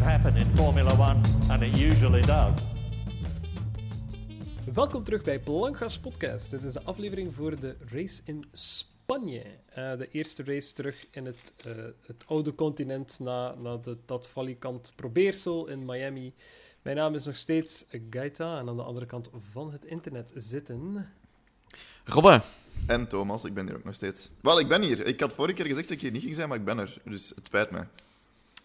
can happen in Formula One, and it usually does. Welkom terug bij Blancas Podcast. Dit is de aflevering voor de race in Spanje. Uh, de eerste race terug in het, uh, het oude continent na, na de, dat valikant probeersel in Miami. Mijn naam is nog steeds Gaita en aan de andere kant van het internet zitten... Robbe. En Thomas, ik ben hier ook nog steeds. Wel, ik ben hier. Ik had vorige keer gezegd dat ik hier niet ging zijn, maar ik ben er. Dus het spijt me.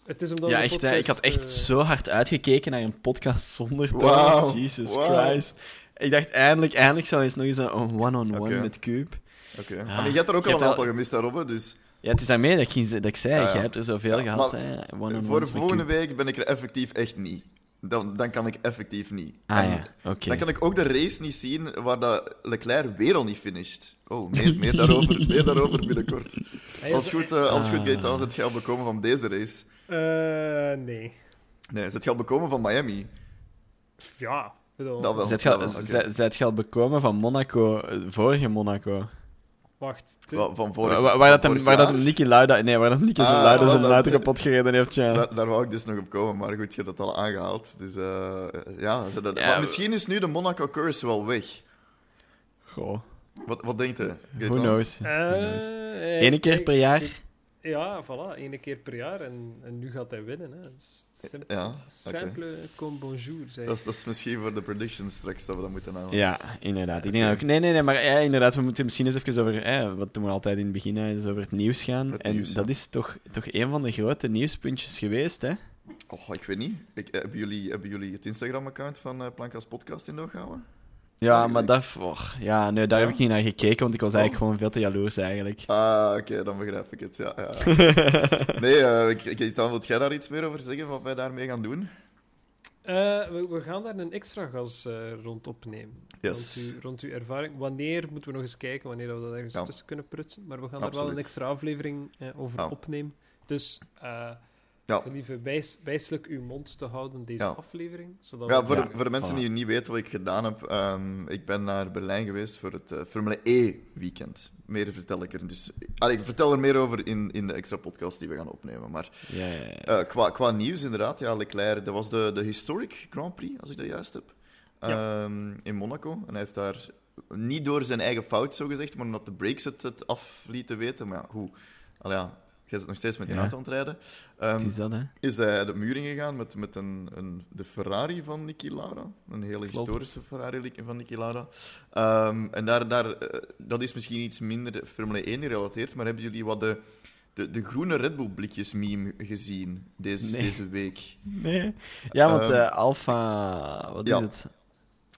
Het is omdat ja, echt, podcast, ik had echt uh, zo hard uitgekeken naar een podcast zonder Thomas. Wauw, Jesus. Christ. Ik dacht, eindelijk, eindelijk zou eens nog eens een one-on-one met Cube. Oké. Ah, Maar je hebt er ook je al een al- aantal gemist, hè, Robbe. Dus Ja, het is daarmee dat ik, dat ik zei, ja. jij hebt er zoveel Ja, gehad. maar hè, voor de volgende week ben ik er effectief echt niet. Dan, dan kan ik effectief niet. Ah En ja, oké. Dan kan ik ook de race niet zien waar dat Leclerc weer al niet finisht. Oh, meer, meer, daarover, meer daarover binnenkort. is- Als goed, eh, als goed Ah. Gaetan, zit je al bekomen van deze race. Eh, nee. Nee, zit je al bekomen van Miami? Ja, bedoel, Dat wel. Zet je al bekomen van Monaco, vorige Monaco? Wacht. te- Wa- Van vorig, Waar, dat hem, waar dat hem Niki Lauda... Nee, waar dat zijn Ah, Lauda wel, zijn dat- auto kapot gereden heeft, ja. Daar, daar wou ik dus nog op komen, maar goed, je hebt het al aangehaald. Dus eh, ja, ze- dat- Ja, maar misschien is nu de Monaco Curse wel weg. Goh, Wat, wat denkt u? who knows? Who knows? eh, Ene keer per jaar? Ja, voilà, ene keer per jaar. En, en nu gaat hij winnen. Hè. Het is sim- Ja. Simple comme bonjour, zei Dat is, dat is misschien voor de predictions straks dat we dat moeten. Ja, inderdaad. Ik denk ook... Nee, nee, nee, maar ja, inderdaad, we moeten misschien eens even over... Eh, wat doen we altijd in het begin, is over het nieuws gaan. Het en nieuws, dat ja. is toch, toch een van de grote nieuwspuntjes geweest, hè? Oh, ik weet niet. Ik, hebben, jullie, hebben jullie het Instagram-account van eh Plankas Podcast in de gehouden? Ja, maar dat... oh, ja, nee, daar Ja? heb ik niet naar gekeken, want ik was eigenlijk Oh. gewoon veel te jaloers, eigenlijk. Ah, oké, dan begrijp ik het. Ja, ja. Nee, eh ik, ik, Gaetan, wilt jij daar iets meer over zeggen, wat wij daarmee gaan doen? Eh, we, we gaan daar een extra gas eh, rond opnemen. Yes. Rond, uw, rond uw ervaring. Wanneer moeten we nog eens kijken, wanneer we dat ergens Ja. tussen kunnen prutsen. Maar we gaan daar wel een extra aflevering eh, over Ja. opnemen. Dus eh Ja. gelieve wijs, wijselijk uw mond te houden deze Ja. aflevering. Zodat Ja, voor, de, voor de mensen Voilà. die niet weten wat ik gedaan heb, ehm, ik ben naar Berlijn geweest voor het eh, Formule E-weekend. Meer vertel ik er dus... Allee, ik vertel er meer over in, in de extra podcast die we gaan opnemen. Maar Ja, ja, ja. eh, qua, qua nieuws, inderdaad, ja, Leclerc, dat was de, de Historic Grand Prix, als ik dat juist heb, Ja. Ehm, in Monaco. En hij heeft daar niet door zijn eigen fout, zo gezegd, maar omdat de brakes het, het af lieten weten. Maar ja, hoe... Allee, ja, jij zit nog steeds met die Ja. auto aan het rijden. Ehm, is dat, hè? is hij de muur ingegaan met, met een, een, de Ferrari van Niki Lauda. Een hele historische Ferrari van Niki Lauda. Ehm, en daar, daar, eh, dat is misschien iets minder Formule 1 gerelateerd, maar hebben jullie wat de, de, de groene Red Bull blikjes meme gezien deze, Nee. deze week? Nee. Ja, want Ehm, eh Alfa... Wat ja. is het?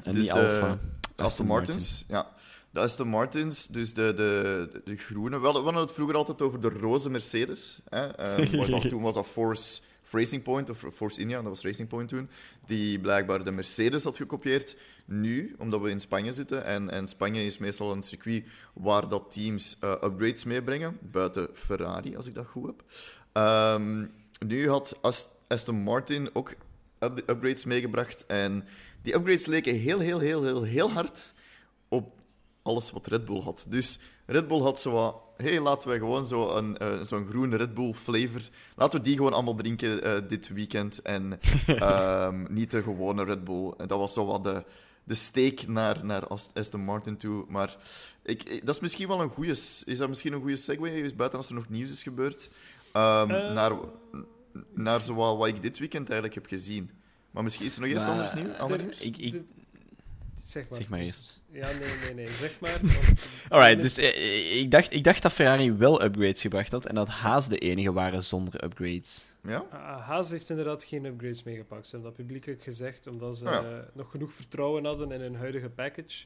En Dus niet de Alfa. Aston Martins, ja. De Aston Martins, dus de, de, de, groene. We hadden het vroeger altijd over de roze Mercedes. Hè. Ehm, was dat, toen was dat Force Racing Point, of Force India, dat was Racing Point toen, die blijkbaar de Mercedes had gekopieerd. Nu, omdat we in Spanje zitten, en, en Spanje is meestal een circuit waar dat teams eh, upgrades meebrengen, buiten Ferrari, als ik dat goed heb. Ehm, nu had Ast- Aston Martin ook up- upgrades meegebracht, en die upgrades leken heel, heel, heel, heel, heel hard op alles wat Red Bull had. Dus Red Bull had zo wat... hey, laten we gewoon zo een, eh, zo'n groene Red Bull flavor... Laten we die gewoon allemaal drinken eh, dit weekend. En ehm, niet de gewone Red Bull. En dat was zo wat de, de steek naar, naar Ast- Aston Martin toe. Maar ik, ik- dat is misschien wel een goede... Is dat misschien een goede segue, is buiten als er nog nieuws is gebeurd, ehm, Eh. naar, naar zo wat, wat ik dit weekend eigenlijk heb gezien. Maar misschien is er nog iets anders nieuws? Ik, ik, zeg maar. Zeg maar eerst. Ja, nee, nee, nee. Zeg maar. want- Alright, dus eh, ik, dacht, ik dacht dat Ferrari wel upgrades gebracht had en dat Haas de enige waren zonder upgrades. Ja? Ah, Haas heeft inderdaad geen upgrades meegepakt. Ze hebben dat publiekelijk gezegd, omdat ze Ah, ja. eh, nog genoeg vertrouwen hadden in hun huidige package.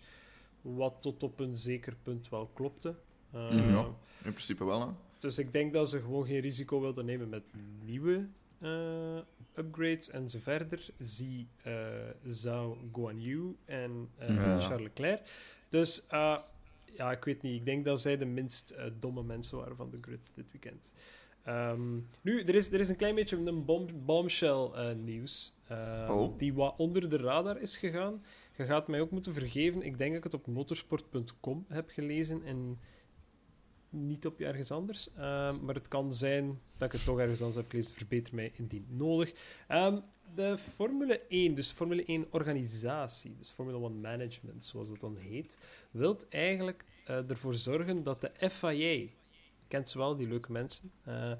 Wat tot op een zeker punt wel klopte. Eh, Mhm. Ja. In principe wel, hè. Dus ik denk dat ze gewoon geen risico wilden nemen met nieuwe eh, upgrades en zo verder. Zie eh Zhao Guanyu en eh, Ja. Charles Leclerc. Dus ja, ik weet niet. Ik denk dat zij de minst domme mensen waren van de grid dit weekend. Ehm, nu, er is, er is een klein beetje een bom, bombshell nieuws. eh, Oh. Die wat onder de radar is gegaan. Je gaat mij ook moeten vergeven. Ik denk dat ik het op motorsport.com heb gelezen. En niet op ergens anders. Ehm, maar het kan zijn dat ik het toch ergens anders heb gelezen. Verbeter mij indien nodig. Ehm, de Formule 1, dus Formule 1 organisatie, dus Formula 1 Management, zoals dat dan heet, wilt eigenlijk eh, ervoor zorgen dat de FIA, kent ze wel, die leuke mensen, eh,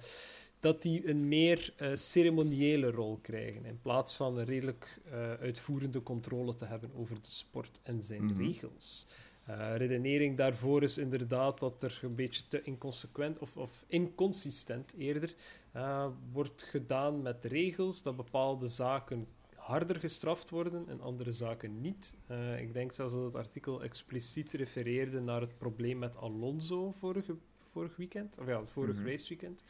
dat die een meer eh, ceremoniële rol krijgen, in plaats van een redelijk uitvoerende controle te hebben over de sport en zijn Mhm. regels. Eh, redenering daarvoor is inderdaad dat er een beetje te inconsequent, of, of inconsistent eerder, eh, wordt gedaan met regels, dat bepaalde zaken harder gestraft worden en andere zaken niet. Eh, ik denk zelfs dat het artikel expliciet refereerde naar het probleem met Alonso vorige, vorig weekend, of ja, vorig Mhm. raceweekend.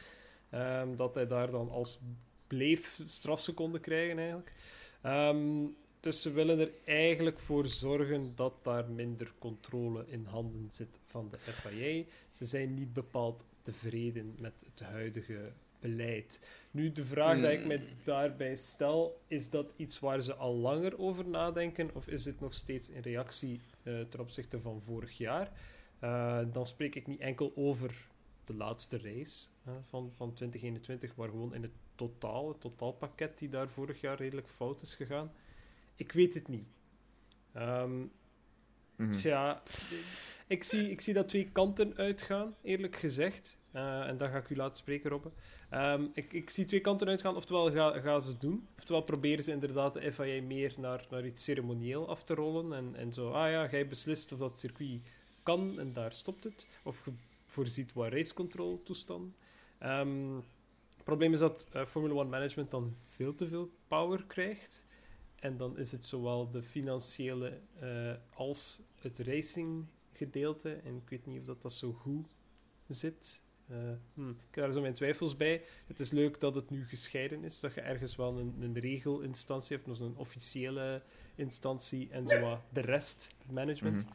Ehm, dat hij daar dan als bleef strafseconden krijgen eigenlijk. Ehm, dus ze willen er eigenlijk voor zorgen dat daar minder controle in handen zit van de FIA. Ze zijn niet bepaald tevreden met het huidige beleid. Nu, de vraag die ik mij daarbij stel, is dat iets waar ze al langer over nadenken, of is het nog steeds in reactie eh, ten opzichte van vorig jaar? Eh, dan spreek ik niet enkel over de laatste race eh, van, van 2021, maar gewoon in het totaal, het totaalpakket die daar vorig jaar redelijk fout is gegaan. Ik weet het niet. Mhm. Tja, ik zie, ik zie dat twee kanten uitgaan, eerlijk gezegd. Eh, en dan ga ik u laten spreken, Robbe. Ehm, ik, ik zie twee kanten uitgaan. Oftewel ga, gaan ze het doen, oftewel proberen ze inderdaad de FIA meer naar, naar iets ceremonieel af te rollen. En, en zo, ah ja, jij beslist of dat circuit kan en daar stopt het. Of je voorziet wat racecontrol toestanden. Ehm, het probleem is dat eh, Formula One Management dan veel te veel power krijgt. En dan is het zowel de financiële eh, als het racing gedeelte. En ik weet niet of dat, dat zo goed zit. Eh, hm, ik heb daar zo mijn twijfels bij. Het is leuk dat het nu gescheiden is. Dat je ergens wel een, een regelinstantie hebt, dus een officiële instantie en zo wat de rest, het management. Mhm.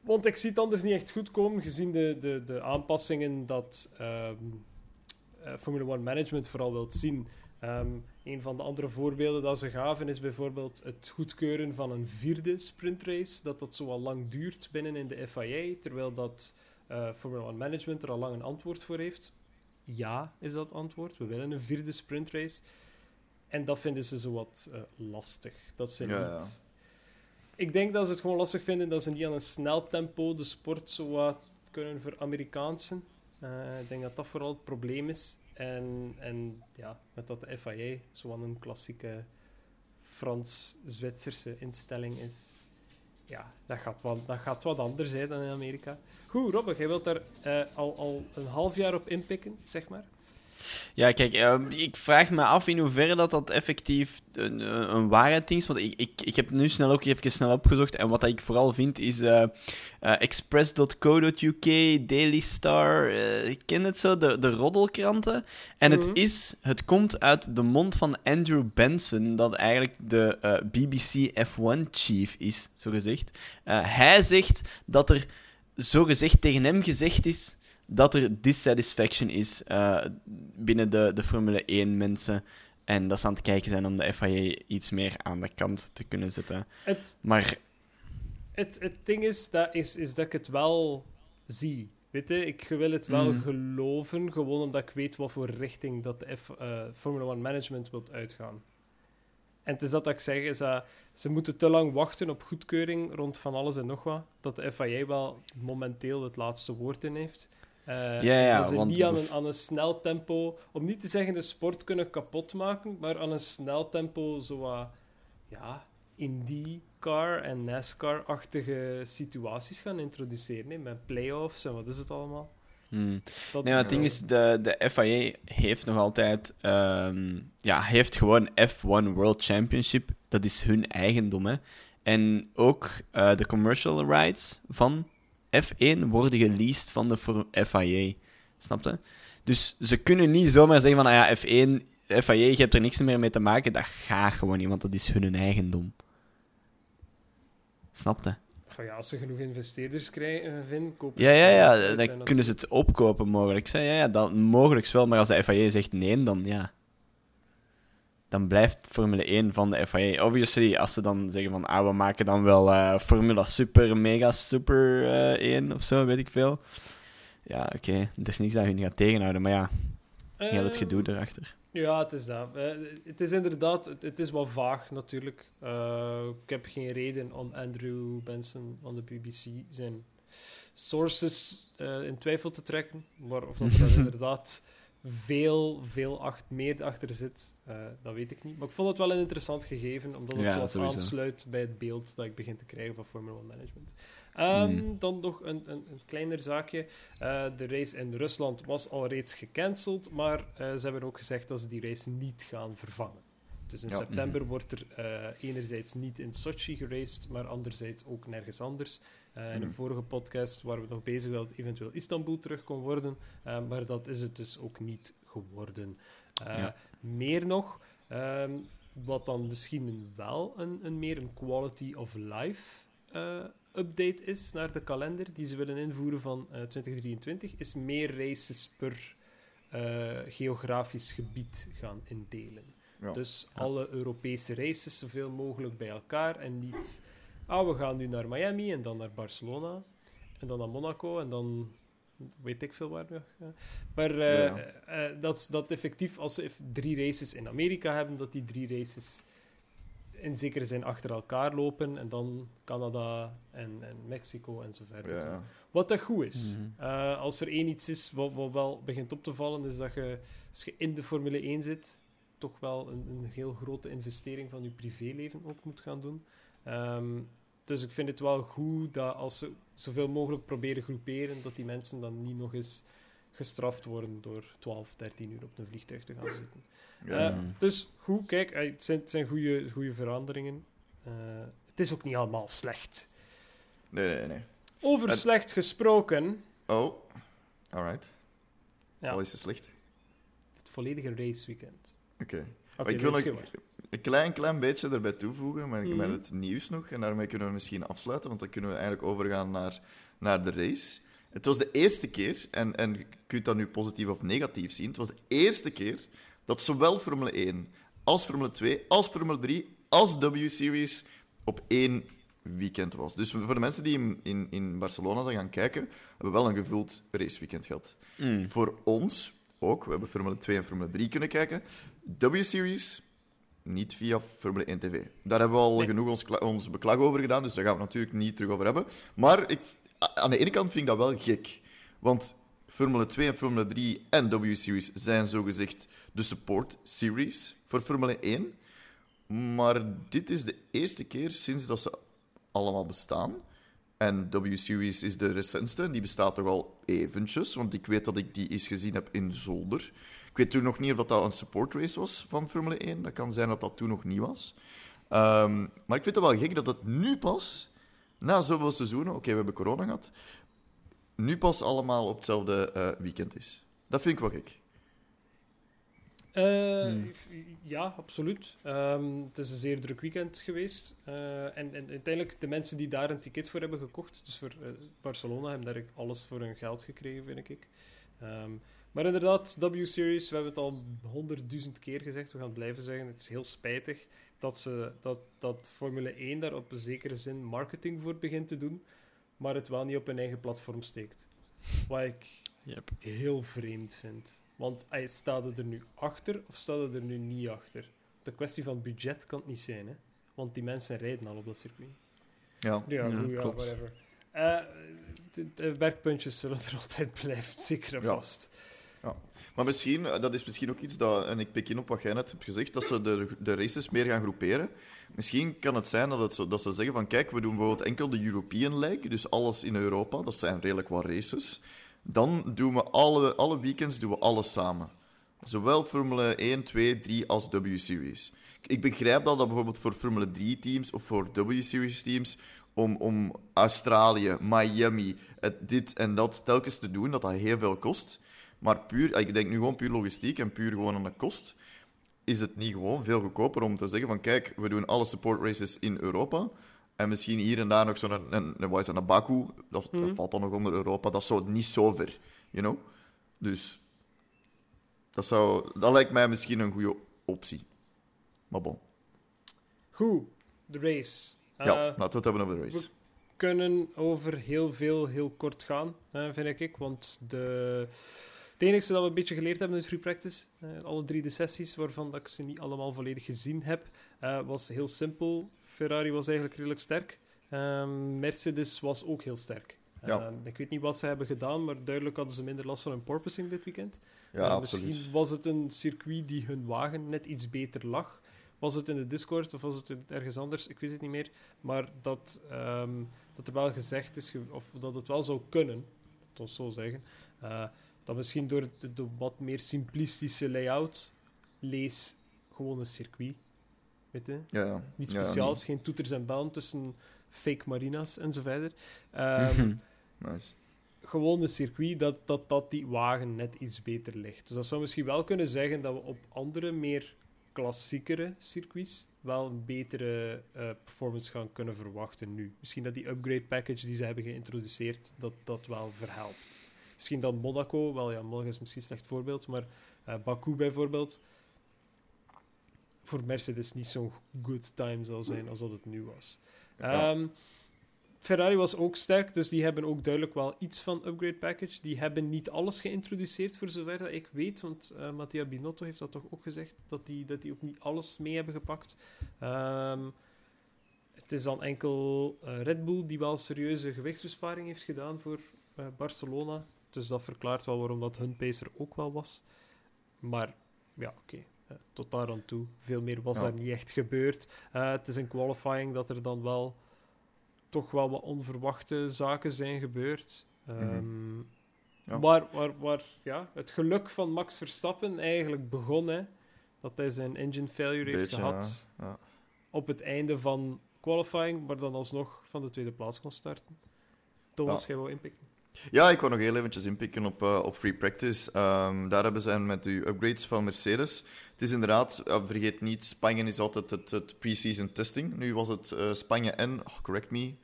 Want ik zie het anders niet echt goed komen, gezien de, de, de aanpassingen dat ehm, eh, Formula One Management vooral wilt zien. Ehm, een van de andere voorbeelden dat ze gaven is bijvoorbeeld het goedkeuren van een vierde sprintrace, dat dat zo al lang duurt binnen in de FIA, terwijl dat eh, Formula One Management er al lang een antwoord voor heeft. Ja, is dat antwoord. We willen een vierde sprintrace. En dat vinden ze zo wat eh, lastig. Dat ze Ja, ja. niet... Ik denk dat ze het gewoon lastig vinden dat ze niet aan een snel tempo de sport zo wat kunnen ver-Amerikaansen. Eh, ik denk dat dat vooral het probleem is. En, en ja, met dat de FIA zo aan een klassieke Frans-Zwitserse instelling is. Ja, dat gaat wat, dat gaat wat anders hè, dan in Amerika. Goed, Robbe, jij wilt daar eh, al, al een half jaar op inpikken, zeg maar. Ja, kijk, ehm, ik vraag me af in hoeverre dat, dat effectief een, een een waarheid is. Want ik, ik, ik heb nu snel ook even snel opgezocht. En wat ik vooral vind is eh, eh, express.co.uk, Daily Star. eh, ik ken het zo, de, de roddelkranten. En Mhm. het, is, het komt uit de mond van Andrew Benson, dat eigenlijk de eh, BBC F1-chief is, zo gezegd. Eh, hij zegt dat er zo gezegd tegen hem gezegd is dat er dissatisfaction is eh, binnen de, de Formule 1 mensen. En dat ze aan het kijken zijn om de FIA iets meer aan de kant te kunnen zetten. Het, Maar het, het ding is dat, is, is dat ik het wel zie. Weet je, ik wil het wel Mm. geloven, gewoon omdat ik weet wat voor richting dat de F, eh, Formula One Management wilt uitgaan. En het is dat dat ik zeg, is dat ze moeten te lang wachten op goedkeuring rond van alles en nog wat, dat de FIA wel momenteel het laatste woord in heeft. Eh, Ja, ja, dat ze want niet aan een, aan een snel tempo, om niet te zeggen de sport kunnen kapot maken, maar aan een snel tempo zo wat, ja, IndyCar en NASCAR-achtige situaties gaan introduceren, hè, met playoffs en wat is het allemaal. hmm. Dat Nee, maar het ding eh, is, de, de FIA heeft nog altijd... ehm, ja, heeft gewoon F1 World Championship. Dat is hun eigendom, hè. En ook eh, de commercial rights van F1 worden geleased van de FIA. Snap je? Dus ze kunnen niet zomaar zeggen van, ah ja, F1, FIA, je hebt er niks meer mee te maken. Dat gaat gewoon niet, want dat is hun eigendom. Snap je? oh ja, als ze genoeg investeerders krijgen, vinden, kopen Ja, ze ja, ja, uit dan en kunnen ze het opkopen mogelijk. Ja, ja, dat mogelijk wel, maar als de FIA zegt nee, dan ja. Dan blijft Formule 1 van de FIA. Obviously, als ze dan zeggen van ah, we maken dan wel eh, Formula Super, Mega Super eh 1 of zo, weet ik veel. Ja, oké. Er is niks dat je gaat tegenhouden, maar ja, heel het Ehm, gedoe erachter. Ja, het is dat. Eh, het is inderdaad, het, het is wel vaag natuurlijk. Ik heb geen reden om Andrew Benson van de BBC zijn sources in twijfel te trekken. Maar of dat er inderdaad veel, veel acht, meer achter zit, eh, dat weet ik niet. Maar ik vond het wel een interessant gegeven, omdat het Ja, sowieso. aansluit bij het beeld dat ik begin te krijgen van Formula 1 Management. Ehm, Mm. Dan nog een, een, een kleiner zaakje. Eh, de race in Rusland was al reeds gecanceld, maar eh, ze hebben ook gezegd dat ze die race niet gaan vervangen. Dus in Ja. september wordt er enerzijds niet in Sochi geraced, maar anderzijds ook nergens anders. Eh, in een Mhm. vorige podcast waren we nog bezig dat het eventueel Istanbul terug kon worden, eh, maar dat is het dus ook niet geworden. Eh, Ja. Meer nog, ehm, wat dan misschien wel een, een meer een quality of life update is naar de kalender die ze willen invoeren van eh, 2023, is meer races per geografisch gebied gaan indelen. Ja. Dus alle Europese races zoveel mogelijk bij elkaar en niet, ah, we gaan nu naar Miami en dan naar Barcelona en dan naar Monaco en dan weet ik veel waar. nog. Maar eh, Ja. eh, dat, dat effectief, als ze drie races in Amerika hebben, dat die drie races in zekere zin achter elkaar lopen en dan Canada en, en Mexico en zo verder. Ja. Wat dat goed is. Mhm. Eh, als er één iets is wat, wat wel begint op te vallen, is dat je, als je in de Formule 1 zit, toch wel een, een heel grote investering van je privéleven ook moet gaan doen. Ehm, dus ik vind het wel goed dat als ze zoveel mogelijk proberen groeperen, dat die mensen dan niet nog eens gestraft worden door 12, 13 uur op een vliegtuig te gaan zitten. Ja. Eh, dus goed, kijk, eh, het zijn, het zijn goede, goede veranderingen. Eh, het is ook niet allemaal slecht. Nee, nee, nee. Over En- slecht gesproken, Oh, alright. ja, Wat is het slecht? het volledige raceweekend. Oké. Oké, ik wil nog. Een klein, klein beetje erbij toevoegen, maar Mhm. met het nieuws nog. En daarmee kunnen we misschien afsluiten, want dan kunnen we eigenlijk overgaan naar, naar de race. Het was de eerste keer, en, en je kunt dat nu positief of negatief zien, het was de eerste keer dat zowel Formule 1 als Formule 2, als Formule 3, als W-Series op één weekend was. Dus voor de mensen die in, in, in Barcelona zijn gaan kijken, hebben we wel een gevuld raceweekend gehad. Mm. Voor ons ook. We hebben Formule 2 en Formule 3 kunnen kijken. W-Series niet via Formule 1 TV. Daar hebben we al Nee. genoeg ons, ons beklag over gedaan, dus daar gaan we het natuurlijk niet terug over hebben. Maar ik, aan de ene kant vind ik dat wel gek. Want Formule 2 en Formule 3 en W-Series zijn zogezegd de support series voor Formule 1. Maar dit is de eerste keer sinds dat ze allemaal bestaan. En W-Series is de recentste. en Die bestaat toch al eventjes, want ik weet dat ik die eens gezien heb in Zolder. Ik weet toen nog niet of dat, dat een support race was van Formule 1. Dat kan zijn dat dat toen nog niet was. Ehm, maar ik vind het wel gek dat het nu pas, na zoveel seizoenen, oké, we hebben corona gehad, nu pas allemaal op hetzelfde eh, weekend is. Dat vind ik wel gek. Eh, Hmm. Ja, absoluut. Ehm, het is een zeer druk weekend geweest. Eh, en, en uiteindelijk, de mensen die daar een ticket voor hebben gekocht, dus voor Barcelona, hebben daar alles voor hun geld gekregen, vind ik. Ehm, maar inderdaad, W-Series, we hebben het al honderdduizend keer gezegd, we gaan het blijven zeggen. Het is heel spijtig dat, ze, dat, dat Formule 1 daar op een zekere zin marketing voor begint te doen, maar het wel niet op hun eigen platform steekt. Wat ik Yep. heel vreemd vind. Want hij staat er nu achter of staat er nu niet achter? De kwestie van budget kan het niet zijn, hè? Want die mensen rijden al op dat circuit. Ja. Ja, Ja, goed, ja klopt. whatever. Eh, de, de werkpuntjes zullen er altijd blijven, zeker en Ja. Vast. Maar misschien, eh, dat is misschien ook iets dat, en ik pik in op wat jij net hebt gezegd, dat ze de, de races meer gaan groeperen. Misschien kan het zijn dat, het zo, dat ze zeggen van, kijk, we doen bijvoorbeeld enkel de European League, dus alles in Europa, dat zijn redelijk wat races. Dan doen we alle, alle weekends doen we alles samen. Zowel Formule 1, 2, 3 als W-Series. Ik begrijp dat dat bijvoorbeeld voor Formule 3-teams of voor W-Series teams om, om Australië, Miami, dit en dat telkens te doen, dat dat heel veel kost. Maar puur, ik denk nu gewoon puur logistiek en puur gewoon aan de kost, is het niet gewoon veel goedkoper om te zeggen van kijk, we doen alle support races in Europa en misschien hier en daar nog zo'n een, een, een, wat is dat, een Baku, dat, dat Mhm. valt dan nog onder Europa, dat is zo niet zo ver, you know? Dus dat, zou, dat lijkt mij misschien een goede optie. Maar bon. Goed, de race. Ja, Eh, laten we het hebben over de race. kunnen over heel veel heel kort gaan, vind ik. Want de, het enige dat we een beetje geleerd hebben in free practice, eh, alle drie de sessies, waarvan dat ik ze niet allemaal volledig gezien heb, eh, was heel simpel. Ferrari was eigenlijk redelijk sterk. Ehm, Mercedes was ook heel sterk. Ja. Ehm, ik weet niet wat ze hebben gedaan, maar duidelijk hadden ze minder last van hun porpoising dit weekend. Ja, Eh. Misschien was het een circuit die hun wagen net iets beter lag. Was het in de Discord of was het ergens anders? Ik weet het niet meer. Maar dat, ehm, dat er wel gezegd is, of dat het wel zou kunnen, ons zo zeggen, dat misschien door de, de wat meer simplistische layout, lees gewoon een circuit. Weet je? Ja, ja. Niet Ja, speciaals, geen toeters en bellen tussen fake marinas en zo verder. Ehm, Nice. gewoon een circuit dat, dat, dat die wagen net iets beter ligt. Dus dat zou misschien wel kunnen zeggen dat we op andere, meer klassiekere circuits wel een betere eh, performance gaan kunnen verwachten nu. Misschien dat die upgrade package die ze hebben geïntroduceerd, dat dat wel verhelpt. Misschien dan Monaco, wel ja, Monaco is misschien een slecht voorbeeld, maar eh, Baku bijvoorbeeld, voor Mercedes niet zo'n good time zal zijn als dat het nu was. Ja. Ehm, Ferrari was ook sterk, dus die hebben ook duidelijk wel iets van upgrade package. Die hebben niet alles geïntroduceerd, voor zover dat ik weet. Want eh Mattia Binotto heeft dat toch ook gezegd, dat die, dat die ook niet alles mee hebben gepakt. Ehm, het is dan enkel eh, Red Bull die wel serieuze gewichtsbesparing heeft gedaan voor Barcelona. Dus dat verklaart wel waarom dat hun pacer ook wel was. Maar ja, oké. eh, tot daar aan toe. Veel meer was Ja. daar niet echt gebeurd. Eh, het is een qualifying dat er dan wel toch wel wat onverwachte zaken zijn gebeurd. Ehm, Ja. waar, waar, waar ja, het geluk van Max Verstappen eigenlijk begon. Hè, dat hij zijn engine failure heeft gehad ja. Op het einde van qualifying, maar dan alsnog van de tweede plaats kon starten. Thomas, jij wou inpikken? Ja, ik wou nog heel eventjes inpikken op, eh, op Free Practice. Ehm, daar hebben ze met de upgrades van Mercedes. Het is inderdaad, vergeet niet, Spanje is altijd het, het pre-season testing. Nu was het eh, Spanje en, oh, correct me,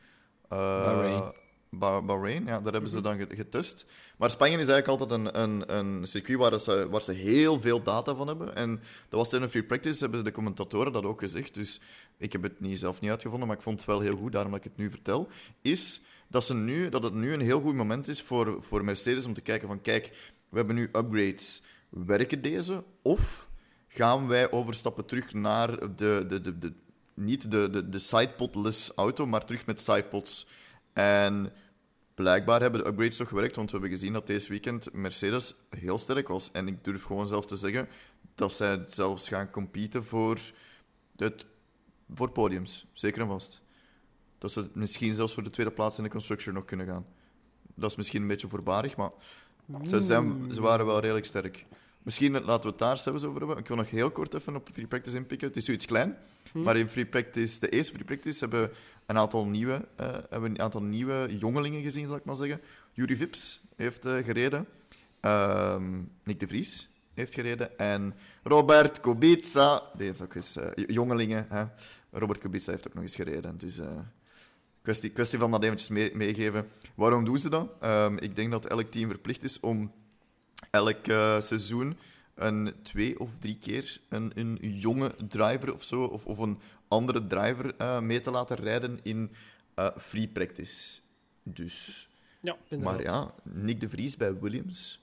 eh, Bahrein. Ba- Bahrein, ja, daar hebben ze Mhm. dan ge- getest. Maar Spanje is eigenlijk altijd een, een, een circuit waar ze, waar ze heel veel data van hebben. En dat was in een free practice, hebben de commentatoren dat ook gezegd. Dus ik heb het niet, zelf niet uitgevonden, maar ik vond het wel heel goed, daarom dat ik het nu vertel. Is dat, ze nu, dat het nu een heel goed moment is voor, voor Mercedes om te kijken van, kijk, we hebben nu upgrades. Werken deze? Of gaan wij overstappen terug naar de, de, de, de, niet de, de, de sidepodless auto, maar terug met sidepods. En blijkbaar hebben de upgrades toch gewerkt, want we hebben gezien dat deze weekend Mercedes heel sterk was. En ik durf gewoon zelf te zeggen dat zij zelfs gaan competen voor, het, voor podiums, zeker en vast. Dat ze misschien zelfs voor de tweede plaats in de constructor nog kunnen gaan. Dat is misschien een beetje voorbarig, maar ze, zijn, ze waren wel redelijk sterk. Misschien laten we het daar zelfs over hebben. Ik wil nog heel kort even op Free Practice inpikken. Het is zoiets klein, Hm. maar in Free Practice, de eerste Free Practice, hebben een aantal nieuwe, eh, hebben een aantal nieuwe jongelingen gezien, zal ik maar zeggen. Yuri Vips heeft eh, gereden. Ehm, Nick de Vries heeft gereden. En Robert Kubica, die heeft ook eens eh, jongelingen. Hè. Robert Kubica heeft ook nog eens gereden. Dus kwestie, kwestie van dat eventjes mee- meegeven. Waarom doen ze dat? Ehm, ik denk dat elk team verplicht is om elk eh, seizoen een twee of drie keer een, een jonge driver of zo, of, of een andere driver eh, mee te laten rijden in eh, free practice. Dus, Ja, inderdaad. maar ja, Nick de Vries bij Williams,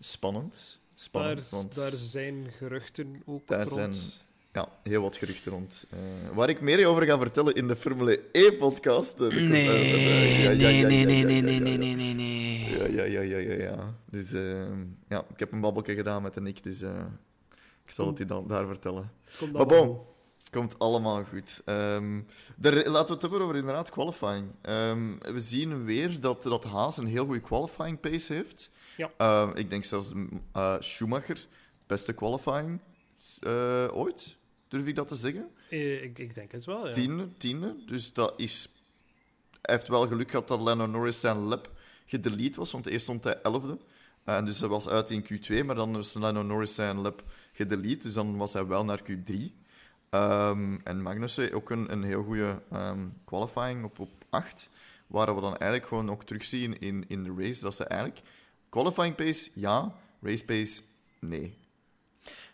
spannend. daar, Spannend, want daar zijn geruchten ook Daar rond. zijn- ja, heel wat geruchten rond. Eh, waar ik meer over ga vertellen in de Formule E-podcast. eh, Nee, nee, nee, nee, nee, nee, nee, ja. nee, nee, nee. Ja, ja, ja, ja, ja, ja. Dus eh, ja, ik heb een babbelje gedaan met de Nick, dus eh, ik zal het je dan daar vertellen. Komt Maar bon, het komt allemaal goed. Ehm, de, laten we het hebben over inderdaad qualifying. Ehm, we zien weer dat, dat Haas een heel goede qualifying pace heeft. Ja. Ehm, ik denk zelfs Schumacher, beste qualifying ooit, durf ik dat te zeggen. Eh, ik, ik denk het wel, ja. Tiende, tiende. Dus dat is... Hij heeft wel geluk gehad dat Lando Norris zijn lap gedelete was, want eerst stond hij elfde. Eh, En dus hij was uit in Q2, maar dan was Lando Norris zijn lap gedelete, dus dan was hij wel naar Q3. Ehm, en Magnussen ook een, een heel goede ehm, qualifying op, op 8, waar we dan eigenlijk gewoon ook terugzien in, in de race, dat ze eigenlijk... Qualifying pace, ja. Race pace, nee.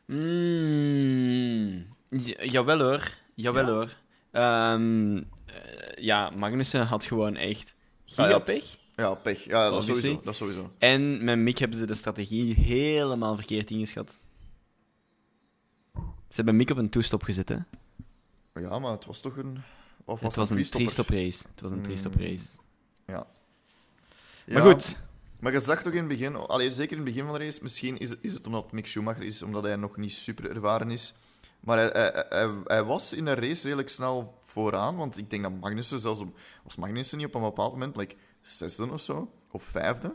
Mm, ja- jawel hoor, jawel Ja? hoor. Eh, ja, Magnussen had gewoon echt Ah, ja. gigapech. Ja, pech. Ja, dat sowieso. Dat sowieso. En met Mick hebben ze de strategie helemaal verkeerd ingeschat. Ze hebben Mick op een two-stop gezet, hè? Ja, maar het was toch een... Of Het was een freestopper? three-stop race. Het was een three-stop Mm. race. Ja. Maar Ja, goed, Maar je zag toch in het begin, allee, zeker in het begin van de race, misschien is, is het omdat Mick Schumacher is, omdat hij nog niet super ervaren is. Maar hij, hij, hij, hij was in de race redelijk snel vooraan, want ik denk dat Magnussen, zelfs op, was Magnussen niet op een bepaald moment, like zesde of zo, of vijfde,